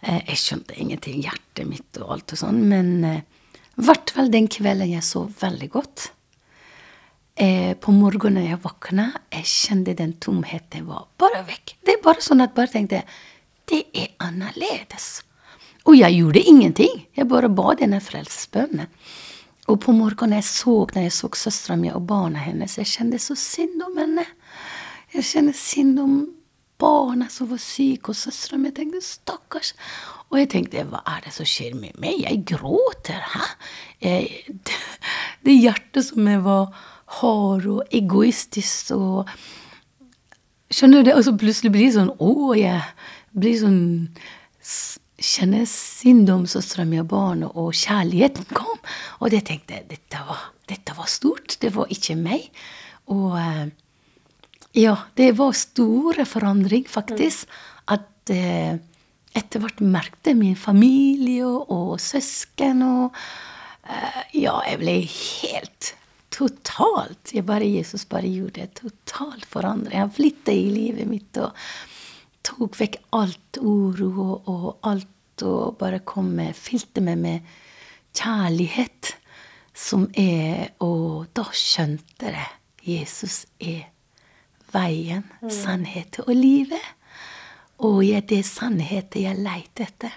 Eh, jeg skjønte ingenting, hjertet mitt og alt og sånn, men eh, hvert fall den kvelden jeg så veldig godt. Eh, på morgenen jeg våkna, jeg kjente den tomheten var bare vekk. Det er bare sånn at jeg bare tenkte det er annerledes. Og jeg gjorde ingenting. Jeg bare ba denne frelsesbønnen. Og på morgenen jeg så, når jeg så søstera mi og barna hennes, jeg kjente så synd om henne. Jeg kjente synd om barna som var syke, og søstera mi. Jeg tenkte stakkars. Og jeg tenkte hva er det som skjer med meg? Jeg gråter, hæ? Jeg, det, det hjertet som jeg var hard og egoistisk og Skjønner du det? Og så plutselig blir det sånn Å, jeg blir sånn Kjenner om strømmer mi og barna, og kjærligheten kom. Og det tenkte jeg dette var, dette var stort. Det var ikke meg. Og eh, ja, det var store forandring, faktisk. At eh, etter hvert merket min familie og, søsken og eh, Ja, jeg ble helt totalt Jeg bare, Jesus bare gjorde det. Totalt forandring. Han flytta i livet mitt. og tok vekk alt uro og, og alt og bare kom med Fylte meg med kjærlighet som er Og da skjønte jeg Jesus er veien, mm. sannheten og livet. Og ja, det er sannheten jeg leter etter.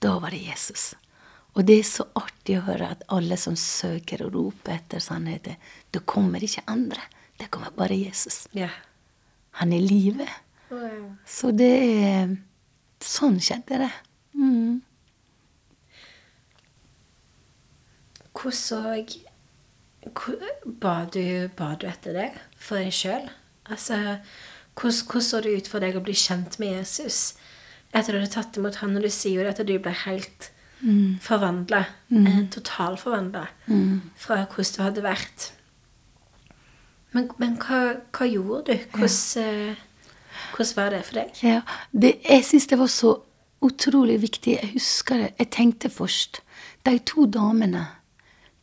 Da var det Jesus. Og det er så artig å høre at alle som søker og roper etter sannheten, da kommer ikke andre. Det kommer bare Jesus. Yeah. Han er livet. Så det er Sånn skjedde det. Mm. Hvordan så ba du, ba du etter det for deg sjøl? Altså, hvordan, hvordan, så det ut for deg å bli kjent med Jesus etter at du hadde tatt imot han, og du sier jo at du ble helt mm. forvandla. Mm. Eh, Totalforvandla mm. fra hvordan du hadde vært. Men, men hva, hva, gjorde du? Hvordan ja. Hvordan var det for deg? Ja, det, jeg syns det var så utrolig viktig. Jeg husker det. Jeg tenkte først De to damene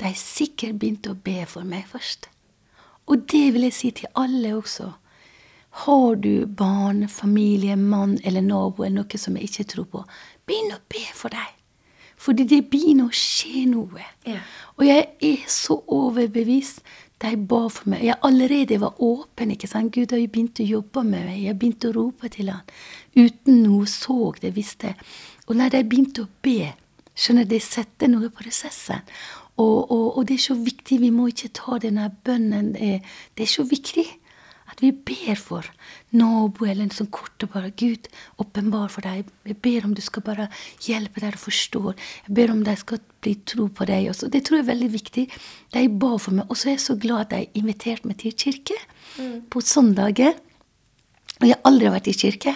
de sikkert begynte å be for meg først. Og det vil jeg si til alle også. Har du barn, familie, mann eller nabo eller noe som jeg ikke tror på, begynn å be for deg. Fordi det begynner å skje noe. Ja. Og jeg er så overbevist de ba for meg. Jeg allerede var åpen. ikke sant? Gud har jo begynt å jobbe med meg. Jeg begynte å rope til han. Uten noe så det, visste jeg. Og når de begynte å be, skjønner de setter noe på prosessen. Og, og, og, det er så viktig. Vi må ikke ta denne bønnen. Det er, så viktig vi ber for nabo eller en sånn kort og bare Gud, åpenbar for deg. Jeg ber om du skal bare hjelpe deg å forstå. Jeg ber om de skal bli tro på deg også. Det tror jeg er veldig viktig. De ba for meg. Og så er jeg så glad at de inviterte meg til kirke mm. på søndager. Og jeg har aldri vært i kirke.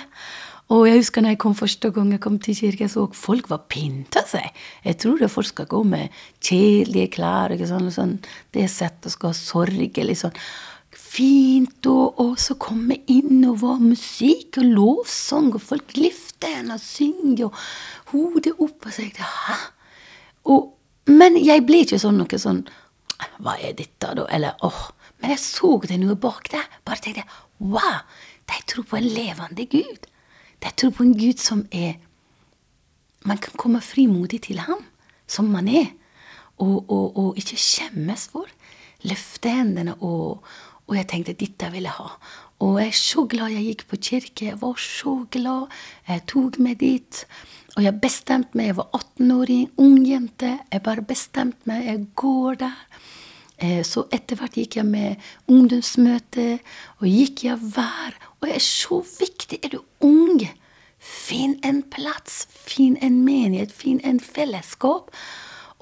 Og jeg husker når jeg kom første gang jeg kom til kirke, så folk var pynta seg. Jeg tror det folk skal gå med kjedelige klær. ikke sånn, sånn, Det settet skal eller liksom fint, og, og så komme inn, og var musikk og lovsang, og folk løfter henne og synger, og hodet opp, og så tenkte hæ? Men jeg ble ikke sånn noe sånn Hva er dette, da? Eller åh. Men jeg så det noe bak der. Bare tenkte wow, de tror på en levende Gud. De tror på en Gud som er Man kan komme frimodig til ham som man er, og, og, og ikke skjemmes for løfte hendene, og, og jeg tenkte dette vil jeg ha. Og jeg er så glad jeg gikk på kirke. Jeg var så glad. Jeg tok meg dit. Og jeg bestemte meg. Jeg var 18-åring, ung jente. Jeg bare bestemte meg. Jeg går der. Eh, så etter hvert gikk jeg med ungdomsmøte, og gikk jeg hver. Og jeg er så viktig. Er du ung? Finn en plass. Finn en menighet. Finn en fellesskap.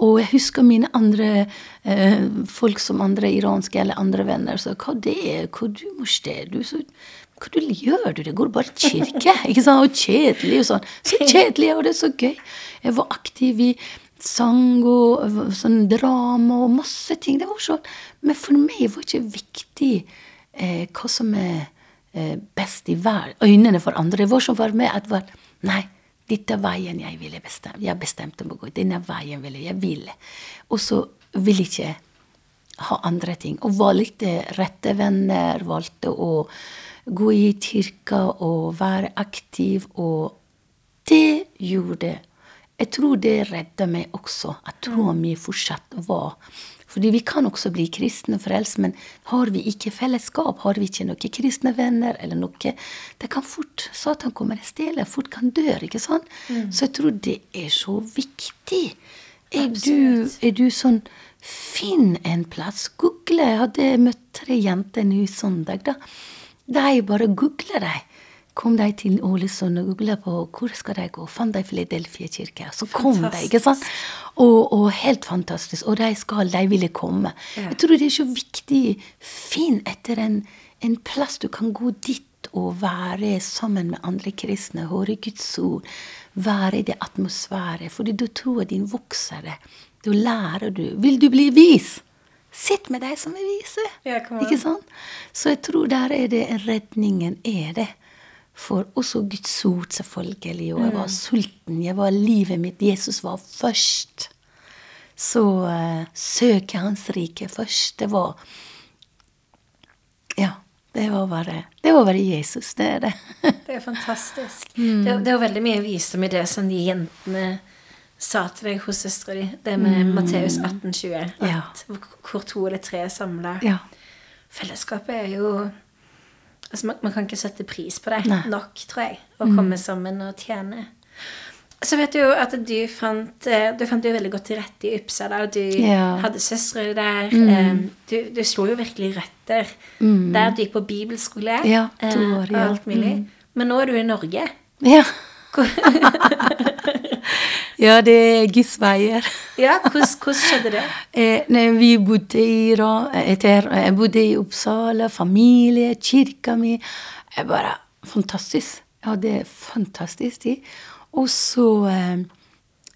Og jeg husker mine andre eh, folk som andre iranske eller andre venner sa hva det er, hva du må du så, hva du gjør du, det går bare i kirke, ikke sant, og kjedelig og sånn. Så kjedelig, og det er så gøy. Jeg var aktiv i sang og sånn drama og masse ting. Det var sånn. Men for meg var det ikke viktig eh, hva som er eh, best i verden, øynene for andre. Det var som for meg at var, Nei, dette er veien jeg ville bestemme. Jeg bestemte meg gå. Denne veien ville jeg ville. Og så ville jeg ikke ha andre ting. Og valgte rette venner, valgte å gå i kirka og være aktiv. Og det gjorde Jeg tror det redda meg også. At troa mi fortsatt var fordi vi kan også bli kristne frelst, men har vi ikke fellesskap, har vi ikke noen kristne venner eller noe Det kan fort Satan kommer og stjeler, fort kan dø, ikke sant? Mm. Så jeg tror det er så viktig. Er du, er du, sånn Finn en plass. Google. Jeg hadde møtt tre jenter nå søndag, da. De bare googler dem kom de til Ålesund og googla på hvor skal de gå. Fant de Filadelfia kirke. Så kom fantastisk. de, ikke sant? Og, og, helt fantastisk. Og de skal, de ville komme. Ja. Jeg tror det er så viktig. Finn etter en, en, plass du kan gå dit og være sammen med andre kristne, høre Guds ord, være i det atmosfæret. For da tror din vokser det. Da lærer du. Vil du bli vis? Sitt med de som er vise. Ja, ikke sant? Så jeg tror der er det redningen er det. For også Guds ord, selvfølgelig. Og jeg var mm. sulten. Jeg var livet mitt. Jesus var først. Så uh, søke Hans rike først. Det var Ja. Det var bare, det var bare Jesus. Det er det. det er fantastisk. Mm. Det, det er veldig mye visdom i det som de jentene sa til deg hos søstera di. Det med mm. Matteus 18,20. Ja. Hvor to eller tre er samla. Ja. Fellesskapet er jo Altså, man, man, kan ikke sette pris på det Nei. nok, tror jeg, å mm. komme sammen og tjene. Så vet du jo at du fant eh, Du fant jo veldig godt til rette i Uppsala, du ja. hadde søstre der. Mm. Du, du, slo jo virkelig røtter mm. der. Du gikk på bibelskole ja, eh, år, ja. og alt mulig. Mm. Men nå er du i Norge. Ja. Ja, det er Gisveier. ja, hvordan, skjedde det? Eh, vi bodde i, etter, jeg bodde i Uppsala, familie, kirka mi. Jeg bare, Fantastisk. Jeg hadde fantastisk tid. Og så eh,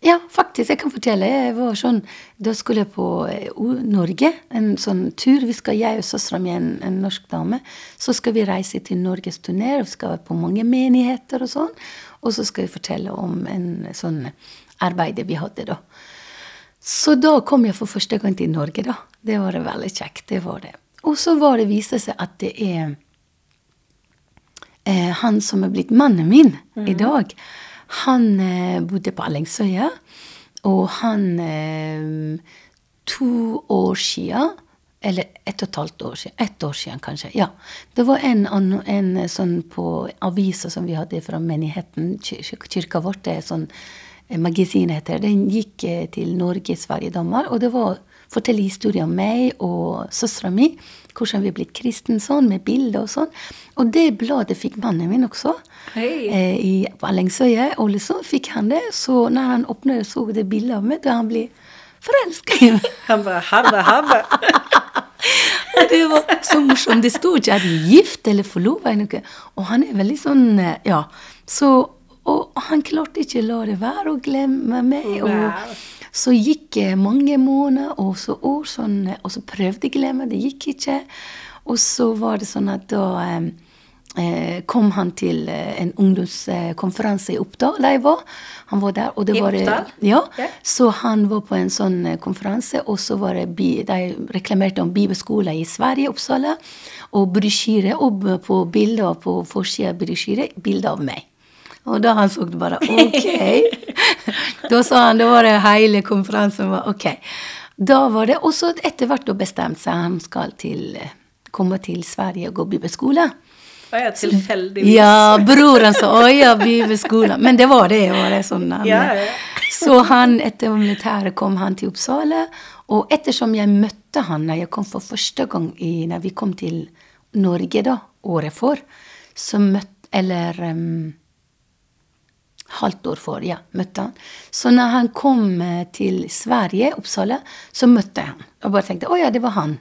Ja, faktisk, jeg kan fortelle. Jeg var sånn, Da skulle jeg på eh, Norge, en sånn tur. Vi skal, Jeg og søstera mi, en, en norsk dame, så skal vi reise til Norges turné. Vi skal være på mange menigheter og sånn. Og så skal vi fortelle om en sånn arbeidet vi hadde, da. Så da kom jeg for første gang til Norge, da. Det var veldig kjekt. det var det. Og så var det viste seg at det er eh, han som er blitt mannen min mm. i mhm. dag. Han eh, bodde på Allingsøya, og han eh, To år sia eller ett og et halvt år siden. Ett år siden, kanskje. Ja. Det var en, en sånn på avisa som vi hadde fra menigheten, kirka vår. det er sånn Eh, magasin heter Den gikk eh, til Norge, Sverige, Danmark. Og det var å fortelle historier om meg og søstera mi. Hvordan vi er blitt kristne sånn, med bilder og sånn. Og det bladet fikk mannen min også. Hey. Eh, i, på Allingsøya. Og liksom fikk han det. Så når han åpnet og så det bildet av meg, da han ble meg. Han bare habbe, habbe. det var så morsomt. Det sto ikke at de er gift eller forlova. Og han er veldig sånn Ja. Så og han klarte ikke å la det være å glemme meg. Og så gikk det mange måneder og så år, sånn, og så prøvde jeg å glemme, det gikk ikke. Og så var det sånn at da eh, kom han til eh, en ungdomskonferanse i Oppdal, der jeg var. Han var der, og det I var, Oppdal? Ja, okay. Så han var på en sånn eh, konferanse, og så var det de reklamerte om bibelskoler i Sverige, Uppsala, og brosjyre, og på bilder på forsida av brosjyre, bilde av meg. Og da han så det bare OK. da sa han, da var det hele konferansen var OK. da var det også etter hvert bestemt seg han skal til, komme til Sverige og gå bibelskole. Å ja, tilfeldigvis. Ja, broren sa 'Å ja, bibelskole'. Men det var det. Var det sånn, han, Ja, ja. Så han, etter militæret kom han til Uppsala. Og ettersom jeg møtte han når jeg kom for første gang i, når vi kom til Norge da, året for, så møtte Eller um, halvt år før. ja, møtte han. Så når han kom eh, til Sverige, Uppsala, så møtte jeg han. Og bare tenkte 'Å ja, det var han'.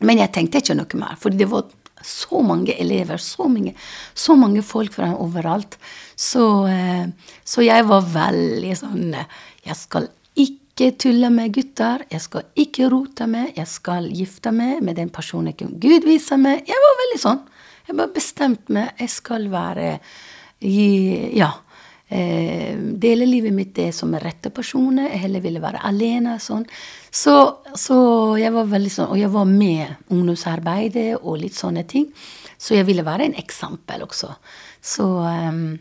Men jeg tenkte ikke noe mer, for det var så mange elever, så mange, så mange folk fra overalt. Så, eh, så jeg var veldig sånn Jeg skal ikke tulle med gutter. Jeg skal ikke rote med. Jeg skal gifte meg med den personen Gud viser meg. Jeg var veldig sånn. Jeg bare bestemte meg. Jeg skal være i, Ja. Eh, dele livet mitt det som er rette personer. Jeg heller ville være alene. sånn. Så, så jeg var veldig sånn, Og jeg var med ungdomsarbeidet og litt sånne ting. Så jeg ville være en eksempel også. Så um,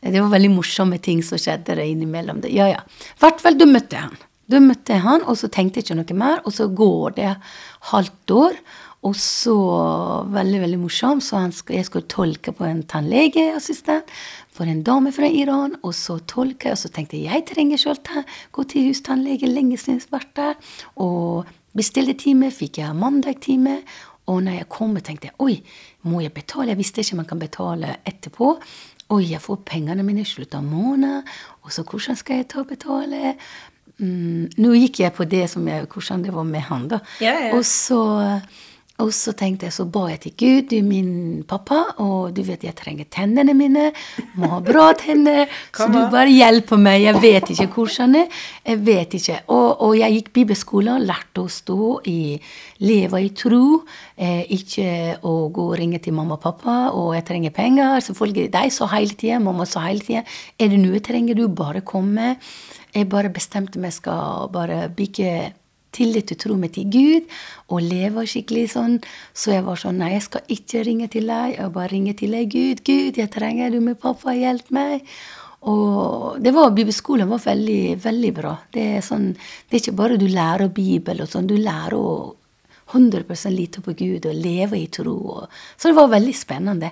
det var veldig morsomme ting som skjedde innimellom. det. Ja, ja. I hvert fall, da møtte jeg han. Da møtte jeg han, og så tenkte jeg ikke noe mer. Og så går det halvt år, og så Veldig, veldig morsomt. Så skal, jeg skulle tolke på en tannlegeassistent for en dame fra Iran. Og så tolke, og så tenkte jeg jeg trenger selv gå til hustannlege lenge siden jeg vært der. Og bestilte time, fikk jeg mandag-time. Og når jeg kom, tenkte jeg oi, må jeg betale? Jeg visste ikke man kan betale etterpå. Oi, jeg får pengene mine i slutten av måneden. Og så hvordan skal jeg ta og betale? Mm, nå gikk jeg på det som jeg, hvordan det var med han, da. Ja, ja. Og så og så tenkte jeg, så ba jeg til Gud, du er min pappa, og du vet jeg trenger tennene mine. Må ha bra tenner. så du bare hjelper meg. Jeg vet ikke hvordan Jeg vet ikke. Og, og jeg gikk bibelskole, lærte å stå i Leve i tro. Eh, ikke å gå og ringe til mamma og pappa, og jeg trenger penger. Selvfølgelig. De sa hele tida, mamma sa hele tida. Er det noe trenger du, bare komme. Jeg bare bestemte meg skal bare bygge tillit og tro meg til Gud, og leve skikkelig sånn. Så jeg var sånn Nei, jeg skal ikke ringe til deg, jeg bare ringer til deg. Gud, Gud, jeg trenger du med pappa, hjelp meg. Og det var, Bibelskolen var veldig, veldig bra. Det er, sånn, det er ikke bare du lærer Bibel, og sånn, du lærer å 100 lite på Gud og leve i tro. Og, så det var veldig spennende.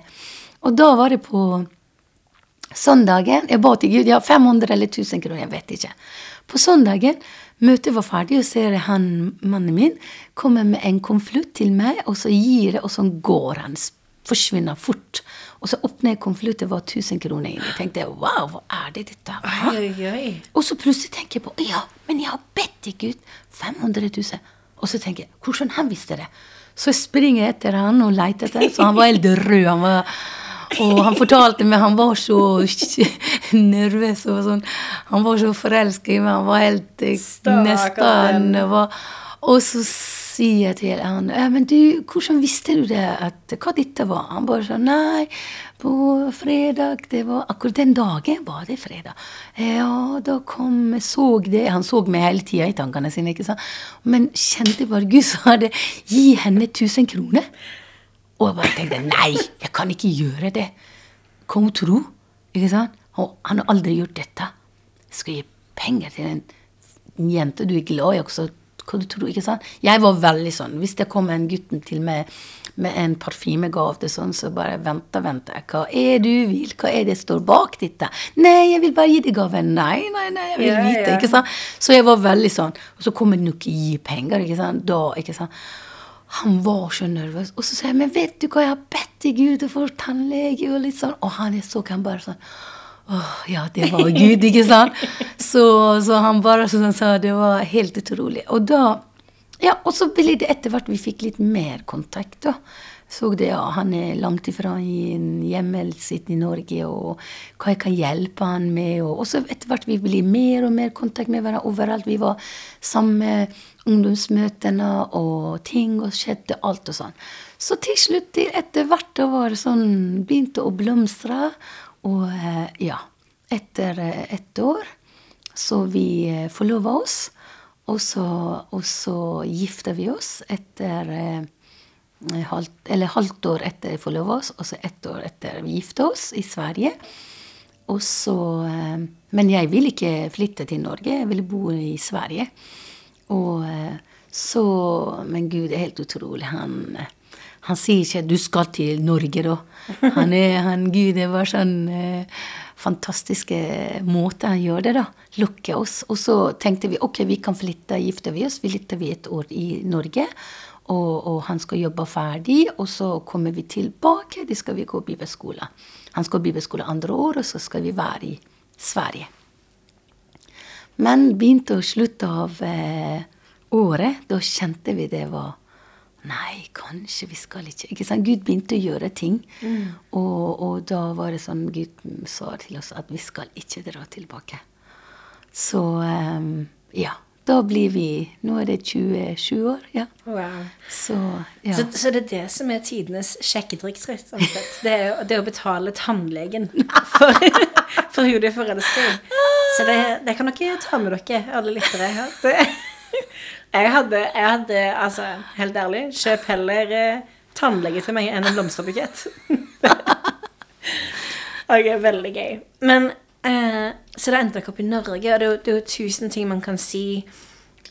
Og da var det på søndagen Jeg ba til Gud, ja, 500 eller 1000 kroner, jeg vet ikke. På søndagen, møtet var ferdig, og ser han, mannen min kommer med en konvolutt til meg, og så gir det, og så går han. Forsvinner fort. Og så åpner jeg konvoluttet, det var 1000 kroner. Tenkte jeg, wow, hva er det dette? Oi, oi. Og så plutselig tenker jeg på ja, men jeg har bedt til Gud 500 000. Og så tenker jeg hvordan han visste det? Så jeg springer etter han og leter etter han, så han var helt rød. Han var, og han fortalte meg han var så nervøs. og sånn, Han var så forelsket i meg. Han var helt eh, nesten var, Og så sier jeg til han men du, hvordan visste du det, at, hva dette var? Han bare sånn Nei, på fredag det var Akkurat den dagen var det fredag. Ja, da kom så det Han så meg hele tida i tankene sine, ikke sant? men kjente bare Gud sa det. Gi henne 1000 kroner. Og jeg bare tenkte nei, jeg kan ikke gjøre det. Hun tro? Ikke sant? Og han har aldri gjort dette. Jeg skal gi penger til en jente du er glad i også. Hva du tror, ikke sant? Jeg var veldig sånn. Hvis det kom en gutten til meg med en parfymegave, sånn, så bare venta, venta. Hva er du vil? Hva er det som står bak dette? Nei, jeg vil bare gi deg gaven. Nei, nei, nei, jeg vil vite. ja. ikke sant? Så jeg var veldig sånn. Og så kommer det ikke gi penger, ikke sant? Da, ikke sant? Han var så nervøs. Og så sa jeg, men vet du hva, jeg har bedt til Gud for tannlege og litt sånn. Og han så han bare sånn Åh, ja, det var Gud, ikke sant? Så, så han bare sånn sa det var helt utrolig. Og da Ja, og så ble det etter hvert vi fikk litt mer kontakt, da. Så det, ja, han er langt ifra hjemmet sitt i Norge, og hva jeg kan hjelpe han med. Og, så etter hvert vi blir mer og mer kontakt med hverandre overalt. Vi var samme ungdomsmøtene, og ting og skjedde alt og sånn. Så til slutt, etter hvert, da var sånn Begynte å blomstre. Og eh, ja, etter eh, ett år så vi eh, forlova oss. Og så, og så gifta vi oss etter halvt, Eller halvt år etter forlova oss, og så ett år etter vi gifta oss i Sverige. Og så, eh, men jeg ville ikke flytte til Norge, jeg ville bo i Sverige. Og eh, så Men Gud er helt utrolig. Han, han sier ikke 'du skal til Norge', da. Han er, han, Gud det var sånn eh, fantastiske måter han gjør det, da. Lukke oss. Og så tenkte vi ok, vi kan flytte, gifte vi oss. Vi flytter vi et år i Norge. Og, og, han skal jobbe ferdig, og så kommer vi tilbake. Da skal vi gå bibelskole. Han skal bibelskole andre år, og så skal vi være i Sverige. Men begynte å slutte av eh, året, da kjente vi det var Nei, kanskje vi skal ikke ikke sant? Gud begynte å gjøre ting. Mm. Og, og, da var det sånn Gud sa til oss at vi skal ikke dra tilbake. Så um, ja. Da blir vi Nå er det 27 år, ja. Wow. Så, ja. Så, så, det er det som er tidenes sjekketriks, rett og slett. Det er, det er å betale tannlegen for, for hun du er forelska i. Så det, det, kan dere ta med dere, alle lyttere. Jeg hadde, jeg hadde, altså, helt ærlig, kjøp heller eh, tannlege til meg enn en blomsterbukett. ok, veldig gøy. Men eh, Så det endte dere opp i Norge, og det er, jo, det er jo tusen ting man kan si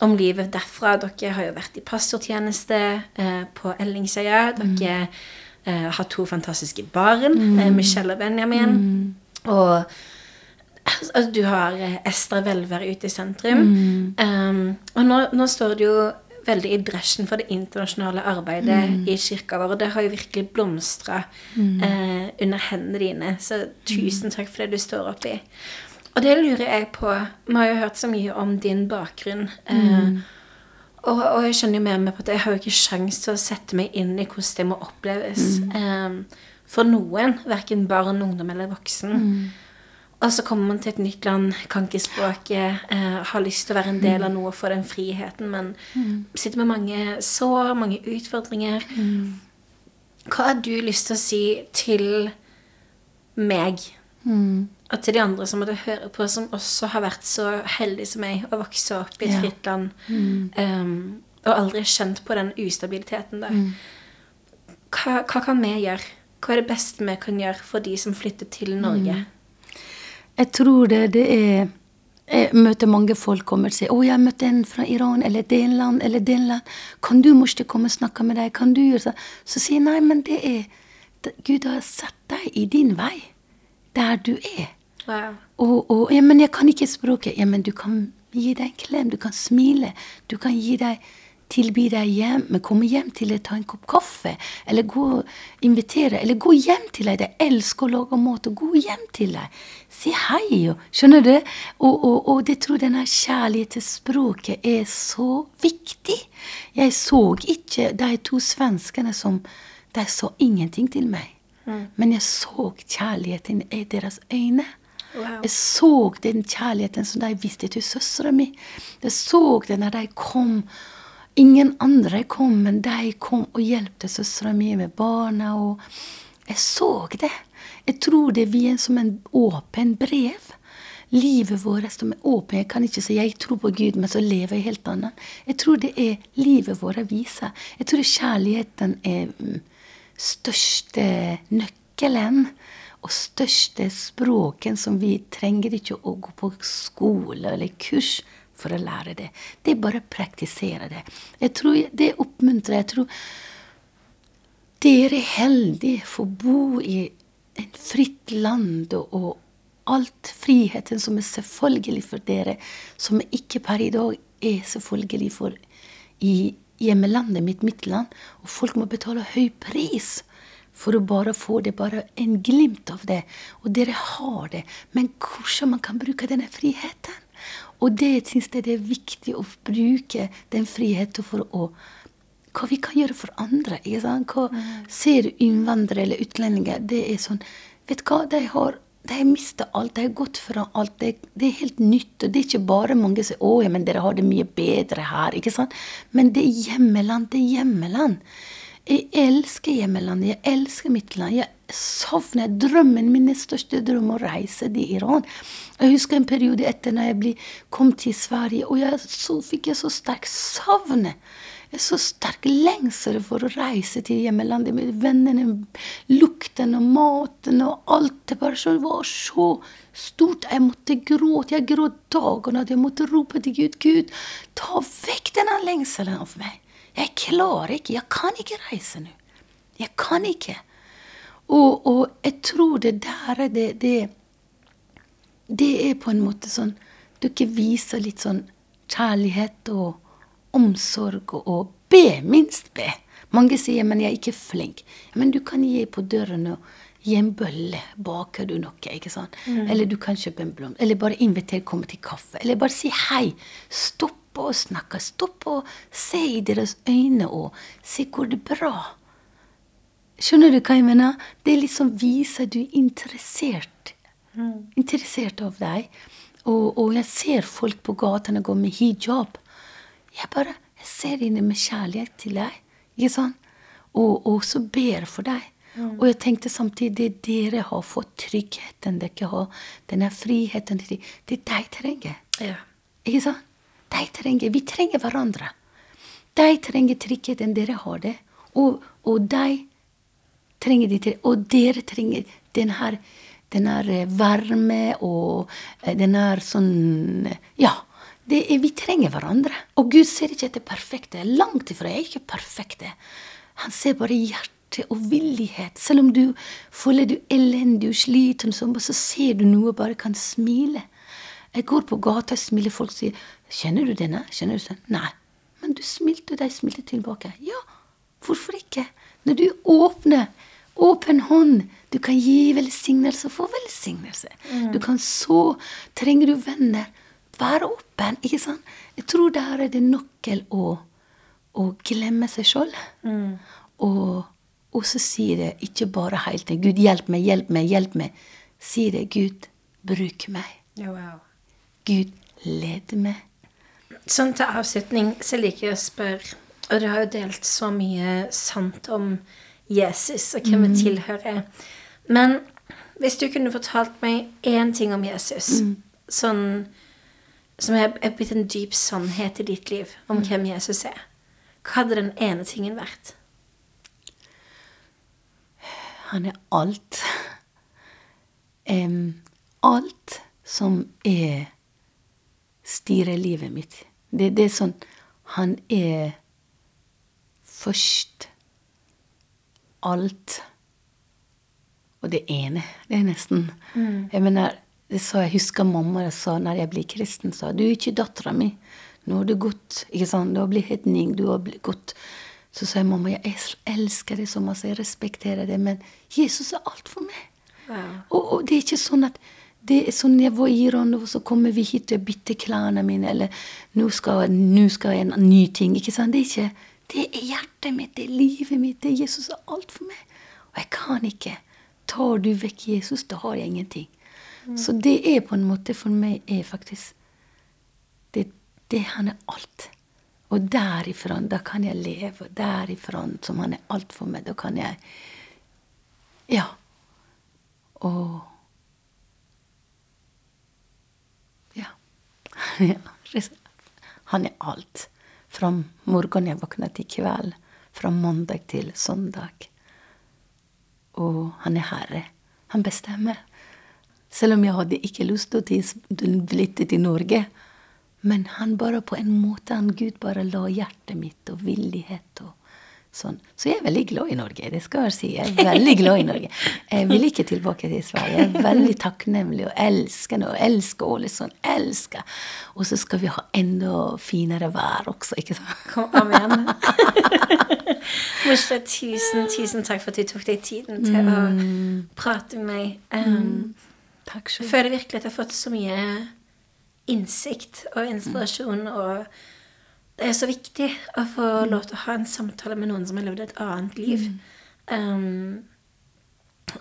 om livet derfra. Dere har jo vært i pastortjeneste eh, på Ellingsøya. Dere mm. har to fantastiske barn, mm. Michelle og Benjamin. Mm. Og Altså, du har Estra Velvære ute i sentrum. Mm. Um, og nå, nå, står det jo veldig i bresjen for det internasjonale arbeidet mm. i kirka vår. Og det har jo virkelig blomstra mm. eh, under hendene dine. Så tusen takk for det du står oppi. Og det lurer jeg på Vi har jo hørt så mye om din bakgrunn. Uh, og, og, jeg skjønner jo mer med på at jeg har jo ikke sjans til å sette meg inn i hvordan det må oppleves Eh, for noen. Verken barn, ungdom eller voksen. Og så kommer man til et nytt land, kan ikke språket, eh, har lyst til å være en del av noe for den friheten, men mm. sitter med mange sår, mange utfordringer. Mm. Hva har du lyst til å si til meg, mm. og til de andre som måtte høre på, som også har vært så heldige som meg å vokse opp i et ja. fritt land, um, og aldri kjent på den ustabiliteten der? Mm. Hva, hva, kan vi gjøre? Hva er det beste vi kan gjøre for de som flytter til Norge? Jeg tror det, det er Jeg møter mange folk kommer og sier 'Å, jeg møtte en fra Iran eller det land eller det land. Kan du måske komme og snakke med deg? Kan du gjøre sånn?' Så sier jeg nei, men det er Gud har satt deg i din vei. Der du er. Wow. Og, og, ja, men jeg kan ikke språket. Ja, men du kan gi deg en klem. Du kan smile. Du kan gi deg tilby deg hjem, men komme hjem til deg, ta en kopp kaffe, eller gå invitere, eller gå hjem til deg. De elsker å lage mat, og gå hjem til deg. Si hei, og, skjønner du? Og, og, og det tror denne kjærligheten til språket er så viktig. Jeg så ikke de to svenskene som De så ingenting til meg. Mm. Men jeg så kjærligheten i deres øyne. Wow. Jeg så den kjærligheten som de viste til søstera mi. Jeg så det når de kom Ingen andre kom, men de kom og hjalp søstera mi med barna. og Jeg så det. Jeg tror det vi er som en åpen brev. Livet vårt som er åpent. Jeg kan ikke si jeg tror på Gud, men så lever jeg helt annet. Jeg tror det er livet vårt viser. Jeg tror kjærligheten er mm, største nøkkelen og største språken som vi trenger ikke å gå på skole eller kurs for å lære det. Det er bare å praktisere det. Jeg tror Det oppmuntrer. Jeg tror dere er heldige for å bo i et fritt land og alt friheten som er selvfølgelig for dere, som ikke per i dag er selvfølgelig for i hjemmelandet mitt, mitt land. Og folk må betale høy pris for å bare få det, bare en glimt av det. Og dere har det. Men hvordan man kan bruke denne friheten? Og det syns jeg det er viktig å bruke den friheten for å Hva vi kan gjøre for andre. ikke sant? Hva mm. Ser du innvandrere eller utlendinger, det er sånn Vet du hva, de har de har mista alt. De har gått fra alt. Det, det, er helt nytt. Og det er ikke bare mange som 'Å, ja, men dere har det mye bedre her'. ikke sant? Men det er hjemmeland. Det er hjemmeland. Jeg elsker hjemlandet, Jeg elsker mitt land. Jeg savner drømmen min største drøm å reise til Iran. Jeg husker en periode etter når jeg kom til Sverige, og jeg, så fikk jeg så sterk savn så sterk lengsel for å reise til hjemlandet med vennene, lukten og maten og alt. Det bare var så stort. Jeg måtte gråte. Jeg gråt dagene. Jeg måtte rope til Gud. Gud, ta vekk denne lengselen av meg. Jeg klarer ikke. Jeg kan ikke reise nå. Jeg kan ikke. Og, og jeg tror det der er det, det Det er på en måte sånn Dere viser litt sånn kjærlighet og omsorg og, og be. Minst be. Mange sier 'men jeg er ikke flink'. Men du kan gi på døren og gi en bølle. Baker du noe? ikke sant? Eller du kan kjøpe en blomst. Eller bare invitere komme til kaffe. Eller bare si hei. Stopp å snakke. Stopp å se i deres øyne og se hvor det er bra. Skjønner du hva jeg mener? Det liksom viser du er interessert. Interessert av deg. Og, og jeg ser folk på gatene gå med hijab. Jeg bare jeg ser inne med kjærlighet til deg. Ikke sant? Og, og så ber for deg. Og jeg tenkte samtidig det dere har fått tryggheten dere har, denne friheten Det det er deg trenger. Ja. Ikke sant? De trenger, Vi trenger hverandre. De trenger tryggheten, dere har det. Og, og de trenger det, og dere trenger den her, den her eh, varme og eh, den her sånn Ja. Det er, vi trenger hverandre. Og Gud ser ikke etter perfekte. Langt ifra. Jeg er ikke perfekte. Han ser bare hjerte og villighet. Selv om du føler du elendig og sliten, så ser du noe og bare kan smile. Jeg går på gata og smiler. Folk sier 'Kjenner du denne?' Kjenner du den? Nei. Men du smilte, og de smilte tilbake. Ja, hvorfor ikke? Når du åpner åpen hånd, du kan gi velsignelse og få velsignelse. Du kan så Trenger du venner? Vær åpen, ikke sant? Jeg tror der er det nøkkel å, å glemme seg sjøl. Og, og så si det ikke bare helt til 'Gud, hjelp meg, hjelp meg, hjelp meg'. Si det 'Gud, bruk meg'. Ja, wow. Gud, led meg. Sånn til avslutning så liker jeg å spørre Og du har jo delt så mye sant om Jesus og hvem vi tilhører. Men hvis du kunne fortalt meg én ting om Jesus, sånn, som er, er blitt en dyp sannhet i ditt liv om hvem Jesus er, hva hadde den ene tingen vært? Han er alt. Um, alt som er styrer livet mitt. Det, det er sånn Han er først. Alt. Og det ene. Det er nesten Jeg mener, det sa jeg husker mamma sa når jeg ble kristen, sa du er ikke dattera mi. Nå har du gått ikke sant? Du har blitt hedning. Du har blitt gått Så sa jeg mamma, jeg elsker det så masse, jeg respekterer det, men Jesus er alt for meg. Wow. Og, og det er ikke sånn at det er sånn Jeg var i Iran, og så kommer vi hit og bytter klærne mine, eller nå skal, nå skal jeg en ny ting. ikke sant? Det er ikke Det er hjertet mitt, det er livet mitt, det er Jesus og alt for meg. Og jeg kan ikke. Tar du vekk Jesus, da har jeg ingenting. Så det er på en måte for meg er faktisk det, det Han er alt. Og derifra, da kan jeg leve. Og derifra, som Han er alt for meg, da kan jeg Ja. Og Ja. Han er alt. Fra morgenen jeg våkner til kveld. Fra mandag til søndag. Og han er herre. Han bestemmer. Selv om jeg hadde ikke lyst til å flytte til Norge. Men han bare på en måte, han Gud bare la hjertet mitt og villighet og sånn. Så jeg er veldig glad i Norge, det skal jeg si. Jeg er veldig glad i Norge. Jeg vil ikke tilbake til Sverige. Jeg er veldig takknemlig og elsker og elsker Ålesund. Elsker. Og så skal vi ha enda finere vær også, ikke sant? Kom, amen. Moshe, tusen, tusen takk for at du tok deg tiden til å prate med meg. Um, Takk Jeg selv. føler virkelig at jeg har fått så mye innsikt og inspirasjon, og det er så viktig å få lov til å ha en samtale med noen som har levd et annet liv. Um,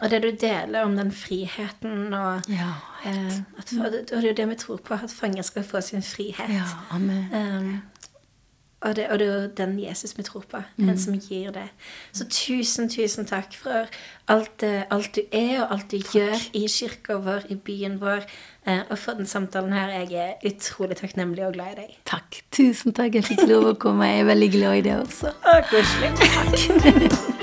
og det du deler om den friheten og Ja, uh, at, Og det er jo det vi tror på, at fanger skal få sin frihet. Ja, amen. Um, og, det, og det er jo den Jesus vi tror på. Den som gir det. Så tusen, tusen takk for alt, eh, alt du er, og alt du gjør i kirka vår, i byen vår. Eh, Og for den samtalen her. Jeg er utrolig takknemlig og glad i deg. Takk. Tusen takk, jeg fikk lov å komme. Jeg er veldig glad i det også. Å, koselig. Takk.